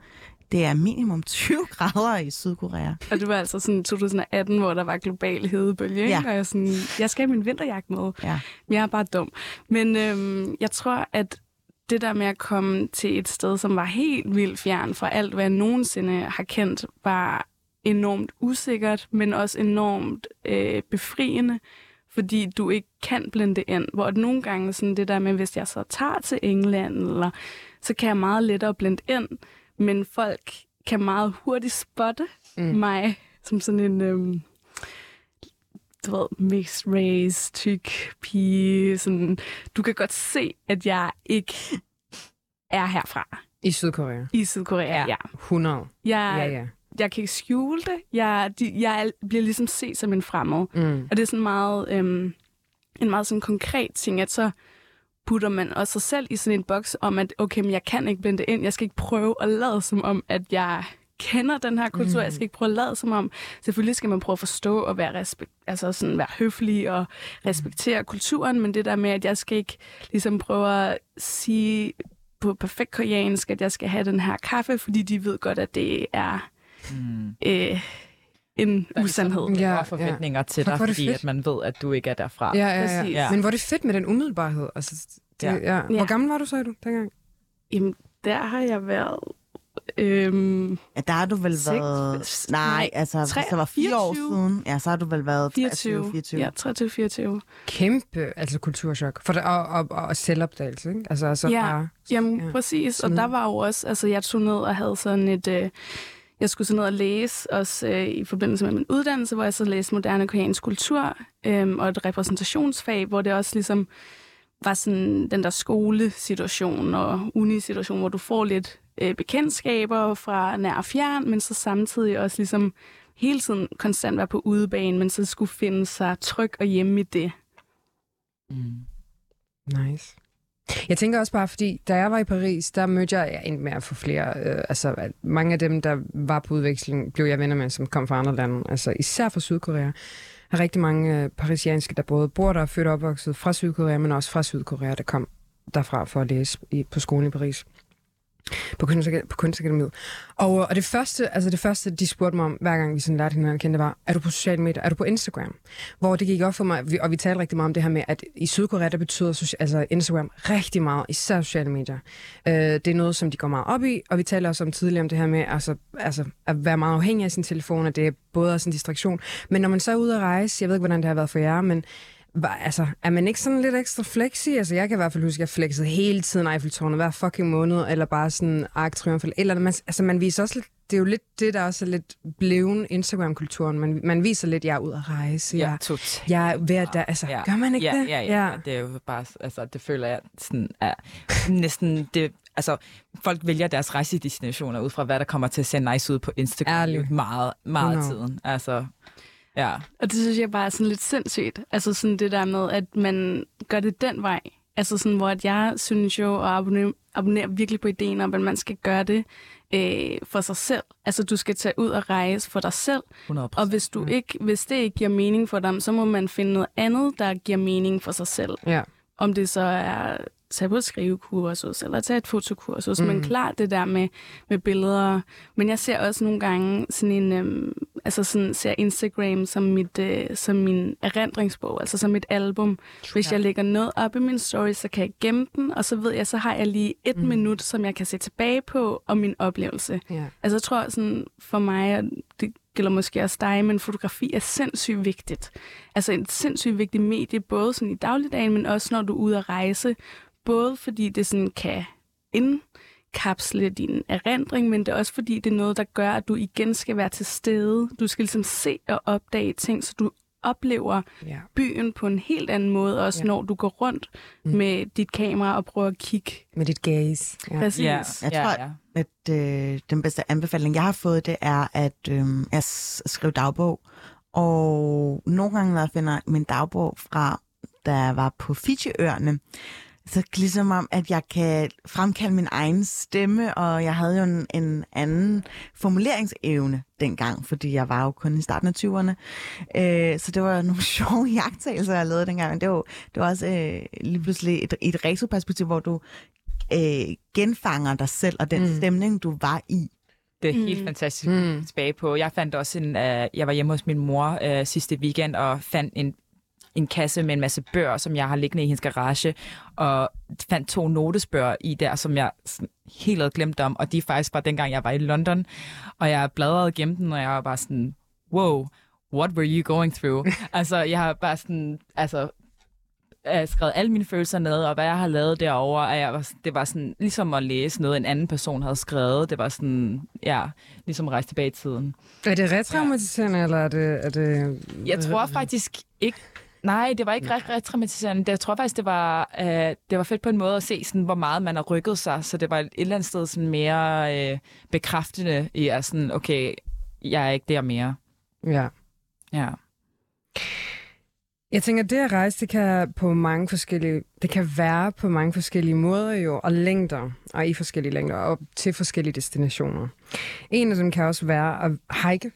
Det er minimum 20 grader i Sydkorea. og det var altså sådan 2018, hvor der var global hedebølge, ikke? Ja. og jeg, sådan, jeg skal have min vinterjakke med. Ja. Jeg er bare dum. Men øhm, jeg tror, at det der med at komme til et sted, som var helt vildt fjern fra alt, hvad jeg nogensinde har kendt, var enormt usikkert, men også enormt øh, befriende, fordi du ikke kan blende ind. Hvor nogle gange sådan det der med, hvis jeg så tager til England, eller, så kan jeg meget lettere blende ind, men folk kan meget hurtigt spotte mm. mig som sådan en... Øhm, du ved, mixed race, tyk pige. Sådan, du kan godt se, at jeg ikke er herfra I Sydkorea. i Sydkorea. Ja. ja. 100. Jeg, Ja, ja. jeg kan ikke skjule det. Jeg, de, jeg er- bliver ligesom set som en fremmed. Mm. Og det er sådan meget, øhm, en meget sådan konkret ting, at så putter man også sig selv i sådan en boks om, at okay, men jeg kan ikke blende ind. Jeg skal ikke prøve at lade som om, at jeg kender den her kultur. Mm. Jeg skal ikke prøve at lade som om. Selvfølgelig skal man prøve at forstå og være, respekt, altså sådan være høflig og respektere kulturen, men det der med, at jeg skal ikke ligesom prøve at sige på perfekt koreansk, at jeg skal have den her kaffe, fordi de ved godt, at det er Mm. øh, en usandhed. Ja, Ja, forventninger ja. til dig, fordi fedt. at man ved, at du ikke er derfra. Ja, ja, ja. Ja. Men hvor er det fedt med den umiddelbarhed. Altså, det, ja. Ja. Ja. Hvor Ja. gammel var du, sagde du, dengang? Jamen, der har jeg været... Øhm, Ja, der har du vel Seks- været... Nej, nej, altså, tre- hvis det var fire år 24. siden, ja, så har du vel været 24. 23, 24. Ja, 23-24. Kæmpe altså, kulturschok. For det, og, og, og selvopdagelse, ikke? Altså, altså Ja. bare, Jamen, Ja. præcis. Og der var jo også... Altså, jeg tog ned og havde sådan et... Øh, jeg skulle så ned og læse, også øh, i forbindelse med min uddannelse, hvor jeg så læste moderne koreansk kultur øh, og et repræsentationsfag, hvor det også ligesom var sådan den der skolesituation og unisituation, hvor du får lidt øh, bekendtskaber fra nær og fjern, men så samtidig også ligesom hele tiden konstant være på udebane, men så skulle finde sig tryg og hjemme i det. Mm. Nice. Jeg tænker også bare, fordi da jeg var i Paris, der mødte jeg, jeg endte med at få flere, øh, altså mange af dem, der var på udveksling, blev jeg venner med, som kom fra andre lande, altså især fra Sydkorea. Der er rigtig mange øh, parisianske, der både bor der og er født og opvokset fra Sydkorea, men også fra Sydkorea, der kom derfra for at læse i, på skolen i Paris. På, kunstak- på kunstakademiet. Og, og det første, altså det første, de spurgte mig om, hver gang vi sådan lærte hinanden at kende, det var, er du på sociale medier? Er du på Instagram? Hvor det gik op for mig, vi- og vi talte rigtig meget om det her med, at i Sydkorea, der betyder altså Instagram rigtig meget, især sociale medier. Øh, det er noget, som de går meget op i, og vi talte også om tidligere om det her med altså, altså, at være meget afhængig af sin telefon, og det er både også en distraktion. Men når man så er ude at rejse, jeg ved ikke, hvordan det har været for jer, men var, altså, er man ikke sådan lidt ekstra flexi? Altså, jeg kan i hvert fald huske, at jeg flexede hele tiden Eiffeltårnet, hver fucking måned, eller bare sådan Arc Triumphal. Eller man, altså, man viser også lidt, det er jo lidt det, der også er lidt bleven Instagram-kulturen. Man, man viser lidt, jeg er ude at rejse, Ja, jeg, totalt. jeg er at, der, altså, Ja. gør man ikke ja, det? Ja, ja, ja. Det er jo bare, altså, det føler jeg sådan er næsten det, altså, folk vælger deres rejsedestinationer ud fra, hvad der kommer til at se nice ud på Instagram. Ærligt. jo Meget, meget 100. tiden. Altså, ja. Og det synes jeg bare er sådan lidt sindssygt. Altså sådan det der med, at man gør det den vej. Altså sådan, hvor at jeg synes jo, og abonnerer, abonnerer virkelig på ideen om, at man skal gøre det øh, for sig selv. Altså du skal tage ud og rejse for dig selv. 100 Og hvis, du ikke, hvis det ikke giver mening for dem, så må man finde noget andet, der giver mening for sig selv. Ja. Om det så er tage på skrivekursus, eller tage et fotokursus. Mm. Men klart det der med, med billeder. Men jeg ser også nogle gange sådan en, øhm, altså sådan, ser Instagram som, mit, øh, som min erindringsbog, altså som et album. Hvis jeg lægger noget op i min story, så kan jeg gemme den, og så ved jeg, så har jeg lige et mm. minut, som jeg kan se tilbage på, og min oplevelse. Ja. Altså jeg tror sådan, for mig, og det gælder måske også dig, men fotografi er sindssygt vigtigt. Altså en sindssygt vigtig medie, både sådan i dagligdagen, men også når du er ude at rejse. Både fordi det sådan kan indkapsle din erindring, men det er også fordi, det er noget, der gør, at du igen skal være til stede. Du skal ligesom se og opdage ting, så du oplever ja. byen på en helt anden måde, også Ja. ja. når du går rundt mm. med dit kamera og prøver at kigge. Med dit gaze. Ja. Præcis. Ja, Jeg ja, tror, ja. at øh, den bedste anbefaling, jeg har fået, det er at øh, at s- skrive dagbog. Og nogle gange, når jeg finder min dagbog fra, da jeg var på Fiji-øerne, så ligesom om, at jeg kan fremkalde min egen stemme, og jeg havde jo en, en anden formuleringsevne dengang, fordi jeg var jo kun i starten af 20'erne. Øh, så det var nogle sjove jagttagelser, jeg lavede dengang, men det var, det var også øh, lige pludselig et, et retroperspektiv, hvor du øh, genfanger dig selv og den mm. stemning, du var i. Det er helt fantastisk Mm. mm. tilbage på. Jeg fandt også en, uh, jeg var hjemme hos min mor uh, sidste weekend og fandt en, en kasse med en masse bøger, som jeg har liggende i hendes garage, og fandt to notesbøger i der, som jeg helt havde glemt om, og de er faktisk fra dengang, jeg var i London, og jeg bladrede gennem den, og jeg var bare sådan, wow, what were you going through? altså, jeg har bare sådan, altså, jeg har skrevet alle mine følelser ned, og hvad jeg har lavet derovre, og jeg var, det var sådan, ligesom at læse noget, en anden person havde skrevet. Det var sådan, ja, ligesom at rejse tilbage i tiden. Er det retraumatiserende, ja. eller er det, er det... Jeg tror faktisk ikke, Nej, det var ikke ret retraumatiserende. Jeg tror faktisk, det var, øh, det var fedt på en måde at se, sådan, hvor meget man har rykket sig. Så det var et eller andet sted sådan mere øh, bekræftende i, at sådan, okay, jeg er ikke der mere. Ja. Ja. Jeg tænker, det at rejse, det kan på mange forskellige, det kan være på mange forskellige måder jo, og længder, og i forskellige længder, og til forskellige destinationer. En af dem kan også være at hike,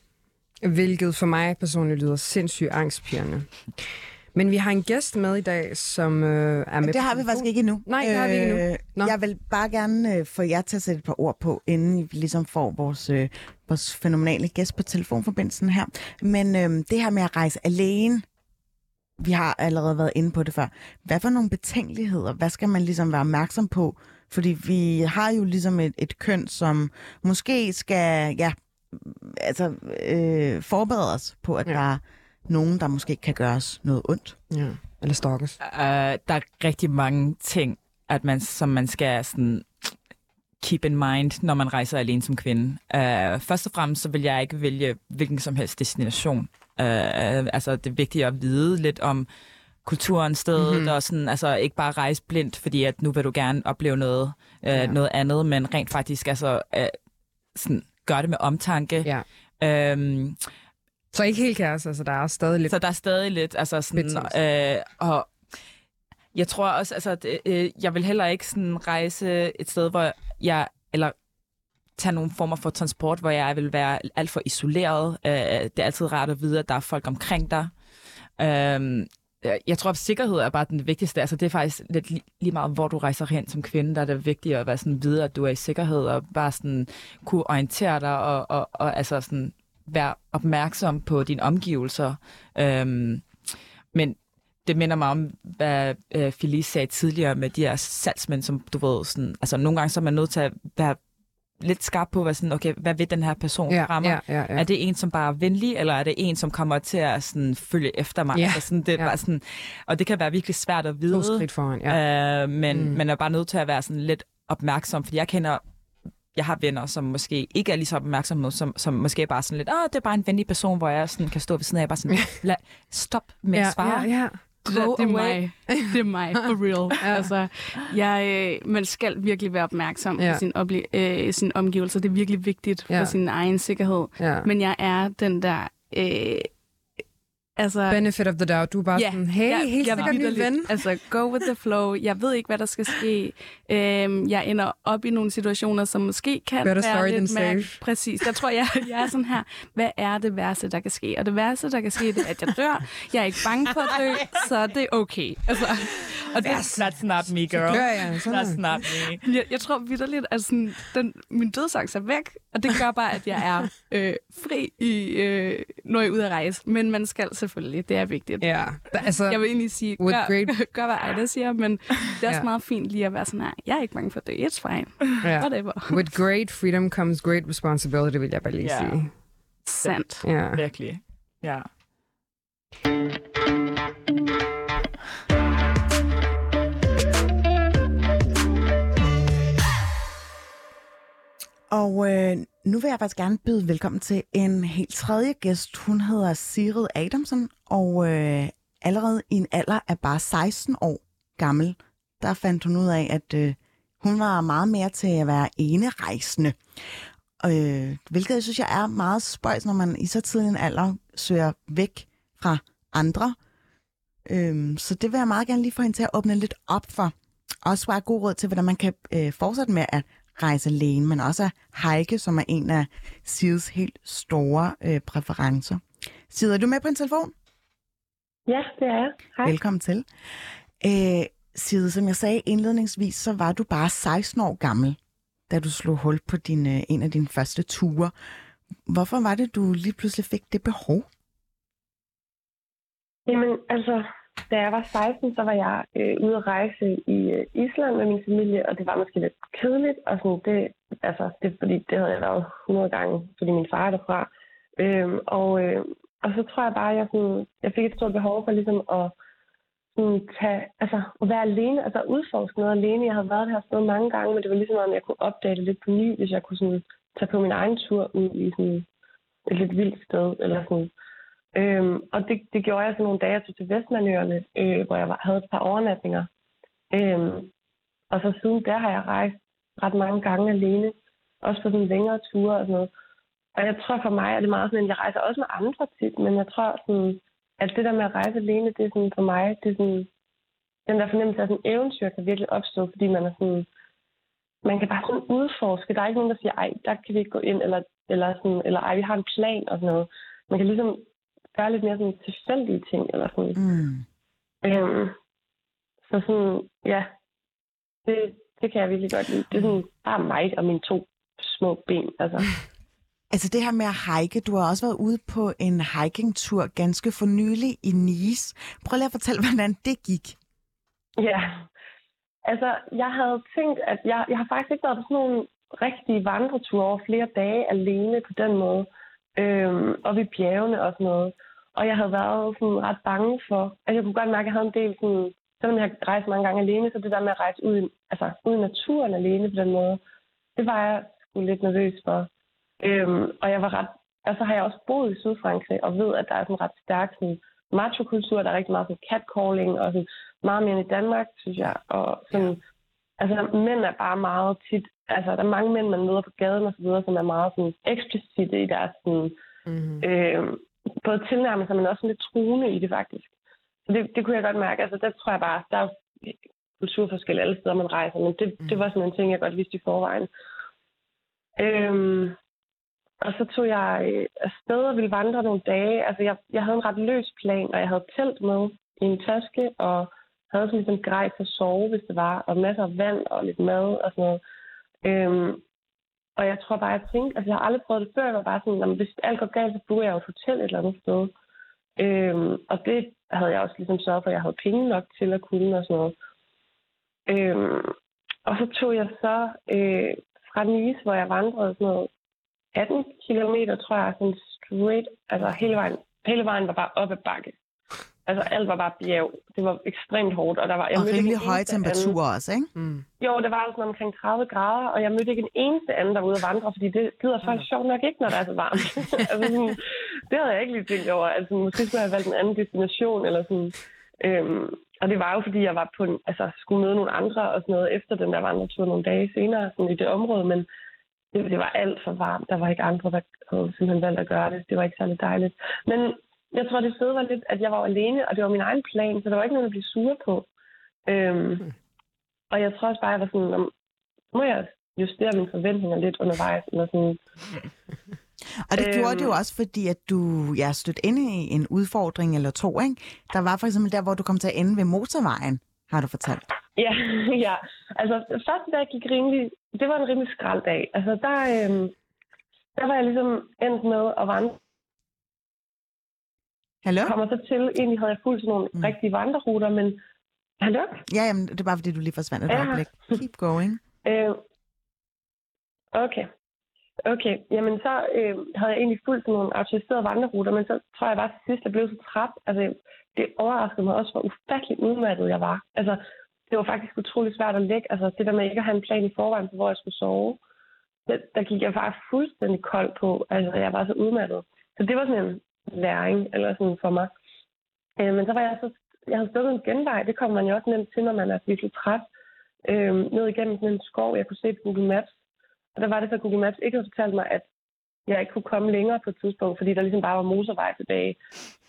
hvilket for mig personligt lyder sindssygt angstpirrende. Men vi har en gæst med i dag, som øh, er med Det har vi faktisk ikke endnu. Nej, det har vi ikke endnu. Øh, Nå. Jeg vil bare gerne øh, få jer til at sætte et par ord på, inden vi ligesom får vores, øh, vores fænomenale gæst på telefonforbindelsen her. Men øh, det her med at rejse alene, vi har allerede været inde på det før. Hvad for nogle betænkeligheder? Hvad skal man ligesom være opmærksom på? Fordi vi har jo ligesom et, et køn, som måske skal ja, altså, øh, forberede os på, at Ja. der er nogen, der måske kan gøre os noget ondt. Ja, eller stalkers. Uh, der er rigtig mange ting, at man, som man skal sådan, keep in mind, når man rejser alene som kvinde. Uh, først og fremmest så vil jeg ikke vælge hvilken som helst destination. Uh, altså, det er vigtigt at vide lidt om kulturen, stedet, Mhm. mm-hmm. og sådan, altså ikke bare rejse blindt, fordi at nu vil du gerne opleve noget, uh, Ja. noget andet, men rent faktisk altså, uh, sådan, gør det med omtanke. Ja. Um, Så ikke helt kaos, altså der er stadig lidt... så der er stadig lidt, altså sådan, øh, og jeg tror også, altså, at, øh, jeg vil heller ikke sådan rejse et sted, hvor jeg, eller tage nogle former for transport, hvor jeg vil være alt for isoleret. Øh, det er altid rart at vide, at der er folk omkring dig. Øh, jeg tror, at sikkerhed er bare den vigtigste. Altså, det er faktisk lidt li- lige meget, hvor du rejser hen som kvinde, der er det vigtigt at være sådan vide, at du er i sikkerhed, og bare sådan kunne orientere dig, og, og, og altså sådan være opmærksom på dine omgivelser. Øhm, men det minder mig om, hvad øh, Felice sagde tidligere med de her salgsmænd, som du ved, sådan, altså nogle gange så er man nødt til at være lidt skarp på, hvad, sådan, okay, hvad vil den her person ja, fra mig? ja, ja, ja. Er det en, som bare er venlig, eller er det en, som kommer til at sådan, følge efter mig? Ja, Altså, sådan, det ja. bare sådan, og det kan være virkelig svært at To vide, skridt foran, ja. øh, men mm. man er bare nødt til at være sådan lidt opmærksom, fordi jeg kender jeg har venner, som måske ikke er lige så opmærksomme, som, som måske bare sådan lidt, åh, det er bare en venlig person, hvor jeg sådan kan stå ved siden af, bare sådan, lad, stop med ja, at svare. ja, ja. Det, Go det er mig. Det er mig, for real. Ja. ja. altså, jeg, øh, man skal virkelig være opmærksom Ja. på sin, ople- øh, sin omgivelser. Det er virkelig vigtigt Ja. for sin egen sikkerhed. ja. Men jeg er den der... Øh, altså, Benefit of the doubt. Du er bare Ja, sådan, hey, jeg- helt jeg sikkert ny ven. Altså, go with the flow. Jeg ved ikke, hvad der skal ske. Øhm, jeg ender op i nogle situationer, som måske kan Better være sorry lidt than safe. Præcis. Jeg tror, jeg, jeg er sådan her. Hvad er det værste, der kan ske? Og det værste, der kan ske, det er, at jeg dør. Jeg er ikke bange for at dø, så det er okay. Altså, og det, That's not me, girl. Dør jeg, sådan That's not me. jeg, jeg tror vidderligt, at sådan, den, min dødsangst er væk, og det gør bare, at jeg er øh, fri, i, øh, når jeg er ude at rejse. Men man skal selvfølgelig, det er vigtigt. Ja, altså, Jeg vil egentlig sige, gør, great- gør hvad Ejda siger, men det er også Ja. meget fint lige at være sådan her, jeg er ikke bange for at dø, it's fine, ja. whatever. with great freedom comes great responsibility, vil jeg bare lige Ja. sige. Sandt. Ja. Virkelig. Ja. Og øh, nu vil jeg faktisk gerne byde velkommen til en helt tredje gæst. Hun hedder Sigrid Adamsen, og øh, allerede i en alder af bare 16 år gammel, der fandt hun ud af, at øh, hun var meget mere til at være enerejsende. Øh, hvilket jeg synes, jeg er meget spøjs, når man i så tidlig en alder søger væk fra andre. Øh, så det vil jeg meget gerne lige få hende til at åbne lidt op for. Også bare god råd til, hvordan man kan øh, fortsætte med at rejse alene, men også at hike, som er en af Sides helt store øh, præferencer. Sid, er du med på en telefon? Ja, det er jeg. Hej. Velkommen til. Øh, Side, som jeg sagde indledningsvis, så var du bare 16 år gammel, da du slog hul på din, øh, en af dine første ture. Hvorfor var det, du lige pludselig fik det behov? Jamen, altså, da jeg var 16, så var jeg øh, ude at rejse i øh, Island med min familie, og det var måske lidt kedeligt, og sådan, det, altså, det, fordi det havde jeg været 100 gange, fordi min far er derfra. Øhm, og, øh, og så tror jeg bare, at jeg, sådan, jeg fik et stort behov for ligesom at sådan, tage, altså, at være alene, altså udforske noget alene. Jeg havde været det her sted mange gange, men det var ligesom, om jeg kunne opdage det lidt på ny, hvis jeg kunne sådan, tage på min egen tur ud i sådan, et lidt vildt sted. Eller sådan. Øhm, og det, det gjorde jeg så nogle dage, jeg tog til Vestmanøerne, øh, hvor jeg var, havde et par overnatninger. Øhm, og så siden der har jeg rejst ret mange gange alene, også på sådan længere ture og sådan noget. Og jeg tror for mig, at det er meget sådan, at jeg rejser også med andre tit, men jeg tror sådan, at det der med at rejse alene, det er sådan for mig, det er sådan, den der fornemmelse af sådan eventyr kan virkelig opstå, fordi man er sådan, man kan bare sådan udforske. Der er ikke nogen, der siger, ej, der kan vi ikke gå ind, eller, eller, sådan, eller ej, vi har en plan og sådan noget. Man kan ligesom gøre lidt mere sådan tilfældige ting, eller sådan. Mm. Øhm, så sådan, ja, det, det kan jeg virkelig godt lide. Det er sådan bare mig og mine to små ben, altså. Altså det her med at hike, du har også været ude på en hikingtur ganske for nylig i Nice. Prøv lige at fortælle, hvordan det gik. Ja, altså jeg havde tænkt, at jeg, jeg har faktisk ikke været på sådan nogle rigtige vandreture over flere dage alene på den måde. Øhm, og ved bjergene og sådan noget. Og jeg havde været sådan ret bange for, altså jeg kunne godt mærke, at jeg havde en del sådan, selvom jeg har rejst mange gange alene, så det der med at rejse ud, altså ud i naturen alene på den måde, det var jeg sgu lidt nervøs for. Øhm, og jeg var ret, altså har jeg også boet i Sydfrankrig og ved, at der er sådan ret stærk sådan, macho-kultur. Der er rigtig meget sådan catcalling og sådan, meget mere end i Danmark, synes jeg. Og sådan, altså mænd er bare meget tit, altså der er mange mænd, man møder på gaden og så videre, som er meget sådan eksplicite i deres sådan, Mm-hmm. øh, både tilnærmelser, men også sådan lidt truende i det faktisk. Så det, det kunne jeg godt mærke. Altså der tror jeg bare, der er kulturforskel alle steder, man rejser, men det, Mm. det var sådan en ting, jeg godt vidste i forvejen. Øhm, og så tog jeg øh, afsted og ville vandre nogle dage. Altså, jeg, jeg havde en ret løs plan, og jeg havde telt med i en taske, og havde sådan ligesom grej til at sove, hvis det var, og masser af vand og lidt mad og sådan noget. Øhm, og jeg tror bare, jeg tænkte, altså jeg har aldrig prøvet det før, jeg var bare sådan, "Nå, hvis alt går galt, så bor jeg jo et hotel et eller andet sted. Øhm, og det havde jeg også ligesom sørget for, at jeg havde penge nok til at kunne og sådan noget. Øhm, og så tog jeg så øh, fra Nice, hvor jeg vandrede sådan noget 18 km, tror jeg, sådan straight, altså hele vejen, hele vejen var bare op ad bakke. Altså alt var bare bjerg. Det var ekstremt hårdt, og der var... Jeg Og mødte rimelig ikke en høje eneste anden- temperaturer også, ikke? Mm. jo, det var sådan omkring 30 grader, og jeg mødte ikke en eneste anden, der var ude at vandre, fordi det gider folk sjovt nok ikke, når det er så varmt. altså, sådan, det havde jeg ikke lige tænkt over. Altså, måske skulle jeg have valgt en anden destination, eller sådan. Øhm, og det var jo, fordi jeg var på en, altså, skulle møde nogle andre og sådan noget efter den der vandretur nogle dage senere sådan i det område, men det, det var alt for varmt. Der var ikke andre, der havde simpelthen valgt at gøre det. Det var ikke særlig dejligt. Men jeg tror, det fede var lidt, at jeg var alene, og det var min egen plan, så der var ikke nogen, der blev sure på. Øhm, og jeg tror også bare, at jeg var sådan, "Nå, må jeg justere mine forventninger lidt undervejs, eller sådan, Og det gjorde Øhm. det jo også, fordi at du ja, stødt ind i en udfordring eller to, ikke? Der var for eksempel der, hvor du kom til at ende ved motorvejen, har du fortalt. Ja, ja. Altså, første dag gik rimelig... Det var en rimelig skrald dag. Altså, der, øhm, der var jeg ligesom endt med at vandre. Hallo? Kommer så til, egentlig havde jeg fulgt sådan nogle Mm. rigtige vandreruter, men... Hallo? Ja, jamen, det er bare fordi, du lige forsvandt et Ja. øjeblik. Keep going. Øh, okay. Okay, jamen så øh, havde jeg egentlig fulgt sådan nogle autoriserede vandreruter, men så tror jeg bare til sidst, jeg blev så træt. Altså, det overraskede mig også, hvor ufattelig udmattet jeg var. Altså, det var faktisk utrolig svært at lægge. Altså, det der med ikke at have en plan i forvejen for, hvor jeg skulle sove, det, der gik jeg faktisk fuldstændig kold på. Altså, jeg var så udmattet. Så det var sådan en læring, eller sådan for mig. Øh, men så var jeg så, jeg havde stået en genvej. Det kommer man jo også nemt til, når man er virkelig træt. Øh, ned igennem sådan en skov, jeg kunne se på Google Maps. Og der var det så, at Google Maps ikke havde fortalt mig, at jeg ikke kunne komme længere på et tidspunkt, fordi der ligesom bare var motorvej tilbage.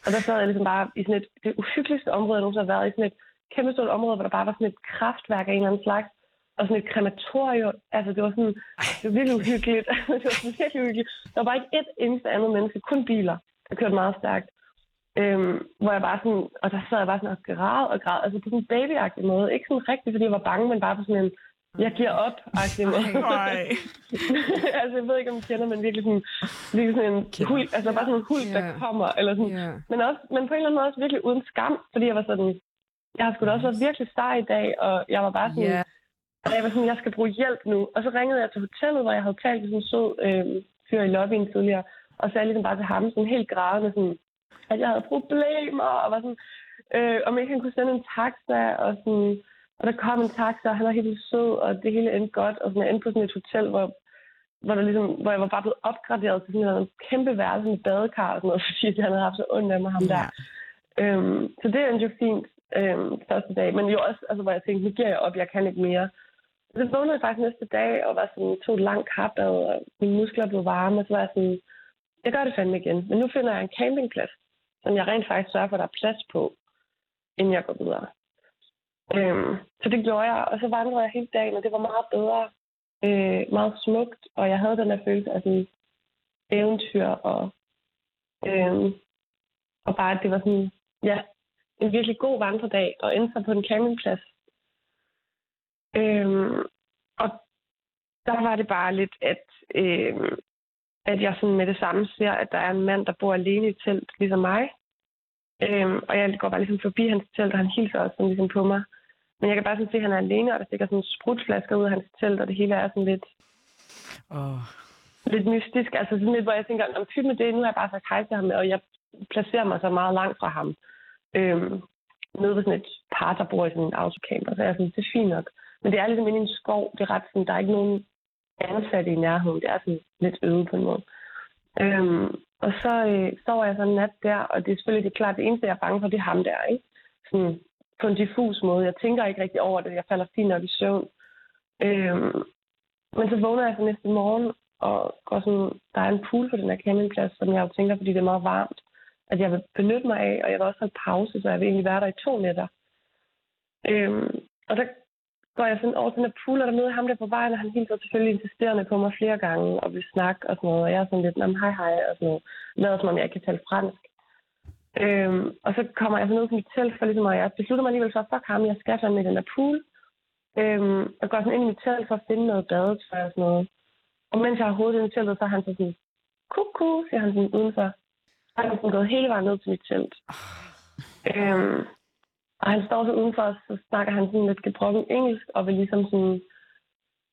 Og der sad jeg ligesom bare i sådan et, det uhyggeligste område, jeg nogensinde har været i, sådan et kæmpe stort område, hvor der bare var sådan et kraftværk af en eller anden slags, og sådan et krematorium. Altså, det var sådan, det var virkelig uhyggeligt. det var sådan virkelig uhyggeligt. Der var bare ikke et eneste andet menneske, kun biler, der kørte meget stærkt. Øhm, hvor jeg bare sådan, og der sad jeg bare sådan og græd og græd, altså på sådan en babyagtig måde. Ikke sådan rigtigt, fordi jeg var bange, men bare på sådan en, jeg giver op-agtig måde. altså, jeg ved ikke, om I kender, men virkelig sådan, virkelig sådan en hul, altså bare sådan en hul, der Ja. kommer, eller sådan, Ja. men, også, men på en eller anden måde også virkelig uden skam, fordi jeg var sådan, jeg har sgu da også været virkelig star i dag, og jeg var bare sådan, Ja. og jeg var sådan, jeg skal bruge hjælp nu. Og så ringede jeg til hotellet, hvor jeg havde talt med sådan en sød øh, fyr i lobbyen tidligere, og sagde ligesom bare til ham, sådan helt grædende, sådan, at jeg havde problemer, og var sådan, øh, om ikke han kunne sende en taxa, og sådan, og der kom en taxa, og han var helt sød, og det hele endte godt, og sådan, jeg endte på sådan et hotel, hvor, hvor, der ligesom, hvor jeg var bare blevet opgraderet til sådan en kæmpe værelse med badekar og sådan noget, fordi han havde haft så ondt af mig, ham der. Øhm, så det endte jo fint øhm, første dag, men jo også, altså, hvor jeg tænkte, nu giver jeg op, jeg kan ikke mere. Så vågnede jeg faktisk næste dag, og var sådan, tog et langt karbad, og mine muskler blev varme, og så var jeg sådan, jeg gør det fandme igen. Men nu finder jeg en campingplads, som jeg rent faktisk sørger for, at der er plads på, inden jeg går videre. Øhm, så det gjorde jeg, og så vandrede jeg hele dagen, og det var meget bedre, øh, meget smukt, og jeg havde den der følelse af sådan eventyr, og, øh, og bare, at det var sådan, ja, en virkelig god vandredag, og endte så på en campingplads. Øhm, og der var det bare lidt, at, øh, at jeg sådan med det samme ser, at der er en mand, der bor alene i telt, ligesom mig. Øhm, og jeg går bare ligesom forbi hans telt, og han hilser også sådan ligesom på mig. Men jeg kan bare sådan se, at han er alene, og der stikker sådan sprutflasker ud af hans telt, og det hele er sådan lidt... Oh. Lidt mystisk. Altså sådan lidt, hvor jeg tænker, om typen med det, nu har jeg bare sagt hej til ham, og jeg placerer mig så meget langt fra ham. Øhm, nede ved sådan et par, der bor i sådan en autocamper, så jeg er sådan, det er fint nok. Men det er ligesom inde i en skov. Det er ret sådan, der er ikke nogen ansatte i nærheden. Det er sådan lidt øde på en måde. Øhm, og så øh, sover jeg sådan en nat der, og det er selvfølgelig det er klart, det eneste, jeg er bange for, det er ham der, ikke? Sådan på en diffus måde. Jeg tænker ikke rigtig over det. Jeg falder fint nok i søvn. Øhm, men så vågner jeg så næste morgen, og går sådan, der er en pool på den her campingplads, som jeg jo tænker, fordi det er meget varmt, at jeg vil benytte mig af, og jeg vil også have pause, så jeg vil egentlig være der i to nætter. Øhm, og der går jeg sådan over til den her pool, og der møder ham der på vejen, og han hilser selvfølgelig insisterende på mig flere gange, og vil snakke og sådan noget, og jeg er sådan lidt, hej hej, og sådan noget, lader som om jeg ikke kan tale fransk. Øhm, og så kommer jeg så ned på mit telt, for ligesom, og jeg beslutter mig alligevel for, fuck ham, jeg skal sådan med den der pool. Øhm, og går sådan ind i mit telt for at finde noget badetøj og sådan noget. Og mens jeg har hovedet i teltet, så er han så sådan, kuku, siger han sådan udenfor. Så er han sådan gået hele vejen ned til mit telt. Øhm, og han står så udenfor, og så snakker han sådan lidt gebrokken engelsk, og vil ligesom sådan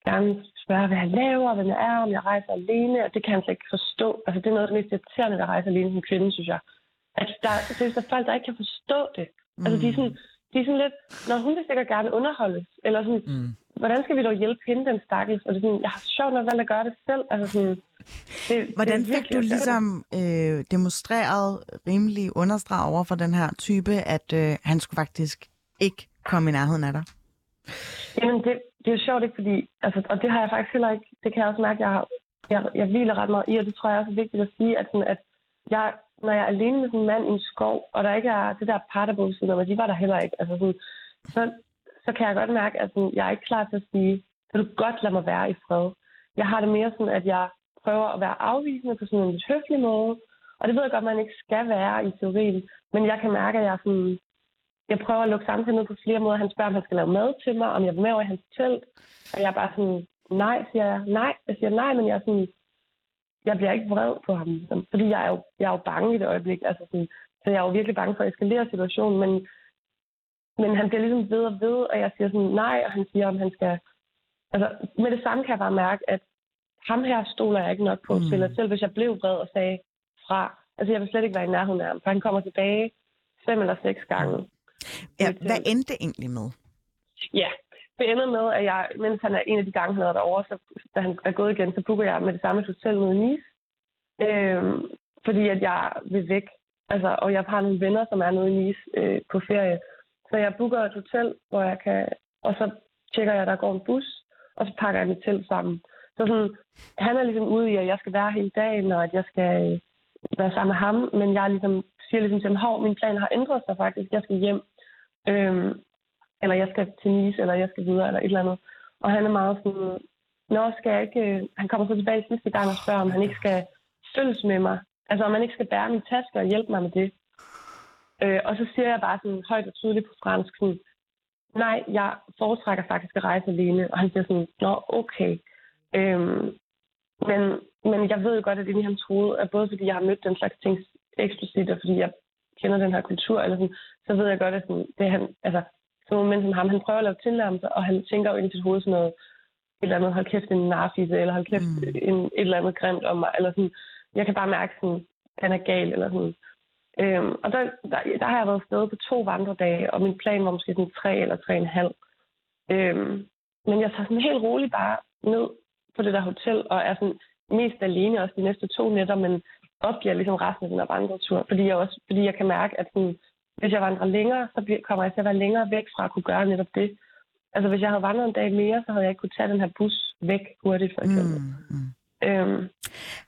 gerne spørge, hvad han laver, hvem jeg er, om jeg rejser alene, og det kan han slet ikke forstå. Altså, det er noget af det mest irriterende, at rejse alene som kvinde, synes jeg. At der, synes, der er folk, der ikke kan forstå det. Mm. Altså, de er, sådan, de er sådan lidt, når hun vil sikkert gerne underholdes, eller sådan, mm. hvordan skal vi dog hjælpe hende, den stakkels? Og det er sådan, jeg har sjovt nok valgt at gøre det selv. Altså, sådan, det, hvordan det fik du ligesom øh, demonstreret rimelig understreget over for den her type, at øh, han skulle faktisk ikke komme i nærheden af dig? Jamen, det, det er jo sjovt, ikke? Fordi, altså, og det har jeg faktisk heller ikke, det kan jeg også mærke, jeg, har, jeg, jeg hviler ret meget i, og det tror jeg også er vigtigt at sige, at, sådan, at jeg, når jeg er alene med sådan en mand i en skov, og der ikke er det der par, der bor siden de var der heller ikke, altså sådan, så, så kan jeg godt mærke, at sådan, jeg er ikke klar til at sige, kan du godt lade mig være i fred. Jeg har det mere sådan, at jeg prøver at være afvisende på sådan en lidt høflig måde, og det ved jeg godt, at man ikke skal være i teorien, men jeg kan mærke, at jeg sådan, jeg prøver at lukke samtalen ned på flere måder. Han spørger, om han skal lave mad til mig, om jeg vil med over i hans telt. Og jeg er bare sådan, nej, siger jeg. Nej, jeg siger nej, men jeg er sådan, jeg bliver ikke vred på ham. Ligesom. Fordi jeg er, jo, jeg er jo bange i det øjeblik. Altså sådan, så jeg er jo virkelig bange for at eskalere situationen. Men, men han bliver ligesom ved og ved, og jeg siger sådan nej, og han siger, om han skal... Altså, med det samme kan jeg bare mærke, at ham her stoler jeg ikke nok på mm. til, at selv hvis jeg blev vred og sagde fra, altså jeg vil slet ikke være i nærheden af ham, for han kommer tilbage fem eller seks gange. Ja, hvad endte det egentlig med? Ja, det ender med, at jeg, mens han er en af de gange, han er derovre, så, da han er gået igen, så booker jeg med det samme hotel med Nice. Øhm, fordi at jeg vil væk. Altså, og jeg har nogle venner, som er nede i Nice øh, på ferie. Så jeg booker et hotel, hvor jeg kan... Og så tjekker jeg, at der går en bus, og så pakker jeg mit telt sammen. Så sådan, han er ligesom ude i, at jeg skal være hele dagen, og at jeg skal øh, være sammen med ham. Men jeg ligesom, siger ligesom til ham, at min plan har ændret sig faktisk. Jeg skal hjem. Øhm, eller jeg skal til Nice, eller jeg skal videre, eller et eller andet. Og han er meget sådan, Nå, skal jeg ikke... Øh, han kommer så tilbage sidste gang og spørger, om han ikke skal følges med mig. Altså, om han ikke skal bære min taske og hjælpe mig med det. Øh, og så siger jeg bare sådan højt og tydeligt på fransk, sådan, nej, jeg foretrækker faktisk at rejse alene. Og han siger sådan, nå, okay. Øhm, men, men jeg ved jo godt, at det i hans hoved, at både fordi jeg har mødt den slags ting eksplicit, og fordi jeg kender den her kultur, eller sådan, så ved jeg godt, at sådan, det han, altså, nogle mænd som ham, han prøver at lave tilnærmelser, og han tænker jo ind i sit hoved sådan noget, et eller andet, hold kæft, en narfise, eller hold kæft, mm. en, et eller andet grimt om mig, eller sådan, jeg kan bare mærke sådan, han er gal, eller sådan. Øhm, og der, der, der har jeg været afsted på to vandredage, og min plan var måske sådan tre eller tre og en halv. Øhm, men jeg tager sådan helt roligt bare ned på det der hotel, og er sådan mest alene også de næste to nætter, men opgiver ligesom resten af den her vandretur, fordi jeg, også, fordi jeg kan mærke, at sådan, hvis jeg vandrer længere, så kommer jeg til at være længere væk fra at kunne gøre netop det. Altså hvis jeg havde vandret en dag mere, så havde jeg ikke kunne tage den her bus væk hurtigt, for eksempel. Mm, mm. Øhm,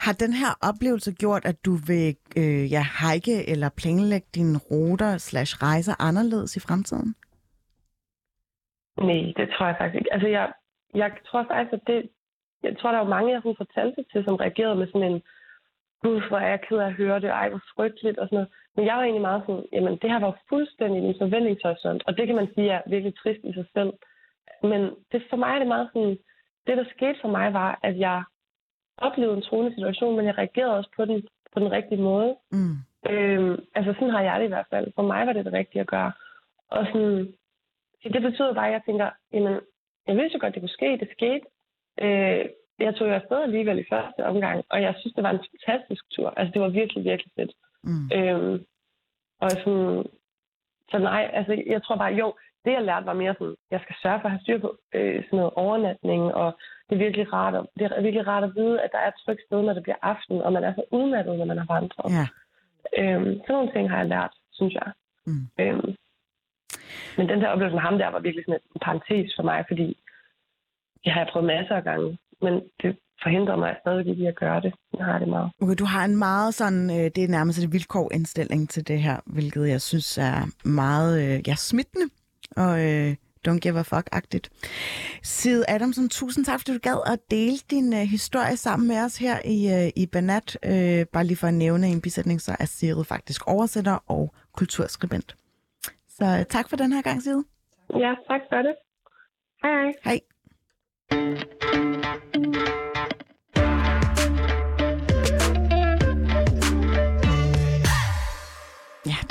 har den her oplevelse gjort, at du vil øh, ja, hike eller planlægge dine ruter slash rejser anderledes i fremtiden? Nej, det tror jeg faktisk ikke. Altså, jeg, jeg tror faktisk, at det... Jeg tror, der var mange, jeg har fortalt det til, som reagerede med sådan en gud, hvor er jeg ked af at høre det, ej, hvor frygteligt og sådan noget. Men jeg var egentlig meget sådan, jamen, det her var fuldstændig min forventningshorisont, og det kan man sige er virkelig trist i sig selv. Men det, for mig er det meget sådan, det der skete for mig var, at jeg oplevede en troende situation, men jeg reagerede også på den på den rigtige måde. Mm. Øhm, altså sådan har jeg det i hvert fald. For mig var det det rigtige at gøre. Og sådan, det betyder bare, at jeg tænker, jamen, jeg vidste jo godt, det kunne ske. Det skete. Øh, jeg tog jo afsted alligevel i første omgang, og jeg synes, det var en fantastisk tur. Altså, det var virkelig, virkelig fedt. Mm. Øhm, og sådan, så nej, altså, jeg tror bare, jo, det jeg lærte var mere sådan, jeg skal sørge for at have styr på øh, sådan noget overnatning, og det er virkelig rart at, det er virkelig rart at vide, at der er et trygt sted, når det bliver aften, og man er så udmattet, når man har vandret. Ja. Øhm, sådan nogle ting har jeg lært, synes jeg. Mm. Øhm, men den der oplevelse med ham der var virkelig sådan en parentes for mig, fordi det har jeg prøvet masser af gange, men det forhindrer mig stadig ikke i at gøre det. Jeg har det meget. Okay, du har en meget sådan, øh, det er nærmest et vilkår indstilling til det her, hvilket jeg synes er meget øh, ja, smittende og øh, don't give a fuck-agtigt. Sid Adamson, tusind tak, fordi du gad at dele din øh, historie sammen med os her i, øh, i Banat. Øh, bare lige for at nævne en bisætning, så er Sid faktisk oversætter og kulturskribent. Så øh, tak for den her gang, Sid. Ja, tak for det. Hej hej. Hej.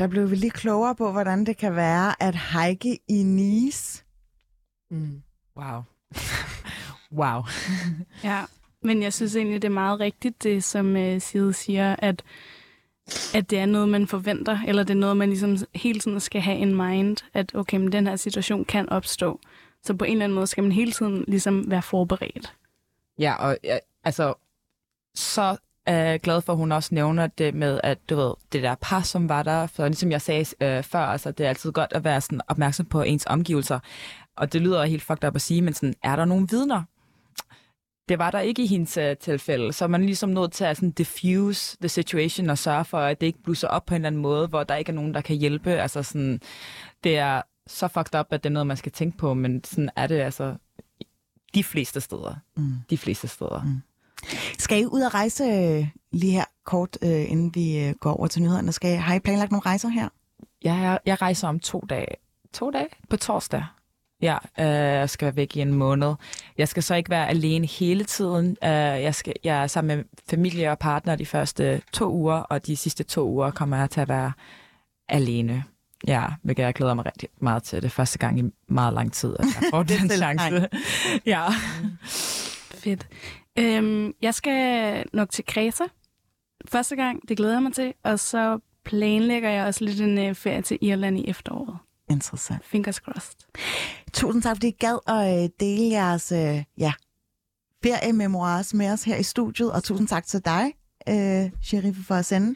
Der blev vi lige klogere på, hvordan det kan være at hike i Nice. Mm. Wow. wow. ja, men jeg synes egentlig, det er meget rigtigt, det som uh, Side siger, at, at det er noget, man forventer, eller det er noget, man ligesom hele tiden skal have in mind, at okay, men den her situation kan opstå. Så på en eller anden måde skal man hele tiden ligesom være forberedt. Ja, og ja, altså, så er glad for, at hun også nævner det med, at du ved, det der par, som var der, for ligesom jeg sagde øh, før, altså, det er altid godt at være sådan opmærksom på ens omgivelser. Og det lyder helt fucked up at sige, men sådan, er der nogle vidner? Det var der ikke i hendes uh, tilfælde, så man er ligesom nødt til at sådan, diffuse the situation og sørge for, at det ikke blusser op på en eller anden måde, hvor der ikke er nogen, der kan hjælpe. Altså sådan, det er så fucked up, at det er noget, man skal tænke på, men sådan er det altså de fleste steder. Mm. De fleste steder. Mm. Skal I ud og rejse øh, lige her kort, øh, inden vi øh, går over til nyhederne? Skal har I planlagt nogle rejser her? Jeg, jeg rejser om to dage. To dage? På torsdag. Ja, øh, jeg skal være væk i en måned. Jeg skal så ikke være alene hele tiden. Øh, jeg, skal, jeg er sammen med familie og partner de første to uger, og de sidste to uger kommer jeg til at være alene. Ja, hvilket jeg glæder mig rigtig meget til. Det er første gang i meget lang tid, at jeg får den chance. ja. Fedt. Øhm, jeg skal nok til Kreta første gang. Det glæder jeg mig til. Og så planlægger jeg også lidt en uh, ferie til Irland i efteråret. Interessant. Fingers crossed. Tusind tak, fordi I gad at uh, dele jeres uh, ja, feriememoirs med os her i studiet. Og tusind tak til dig, uh, Sheriff, for at sende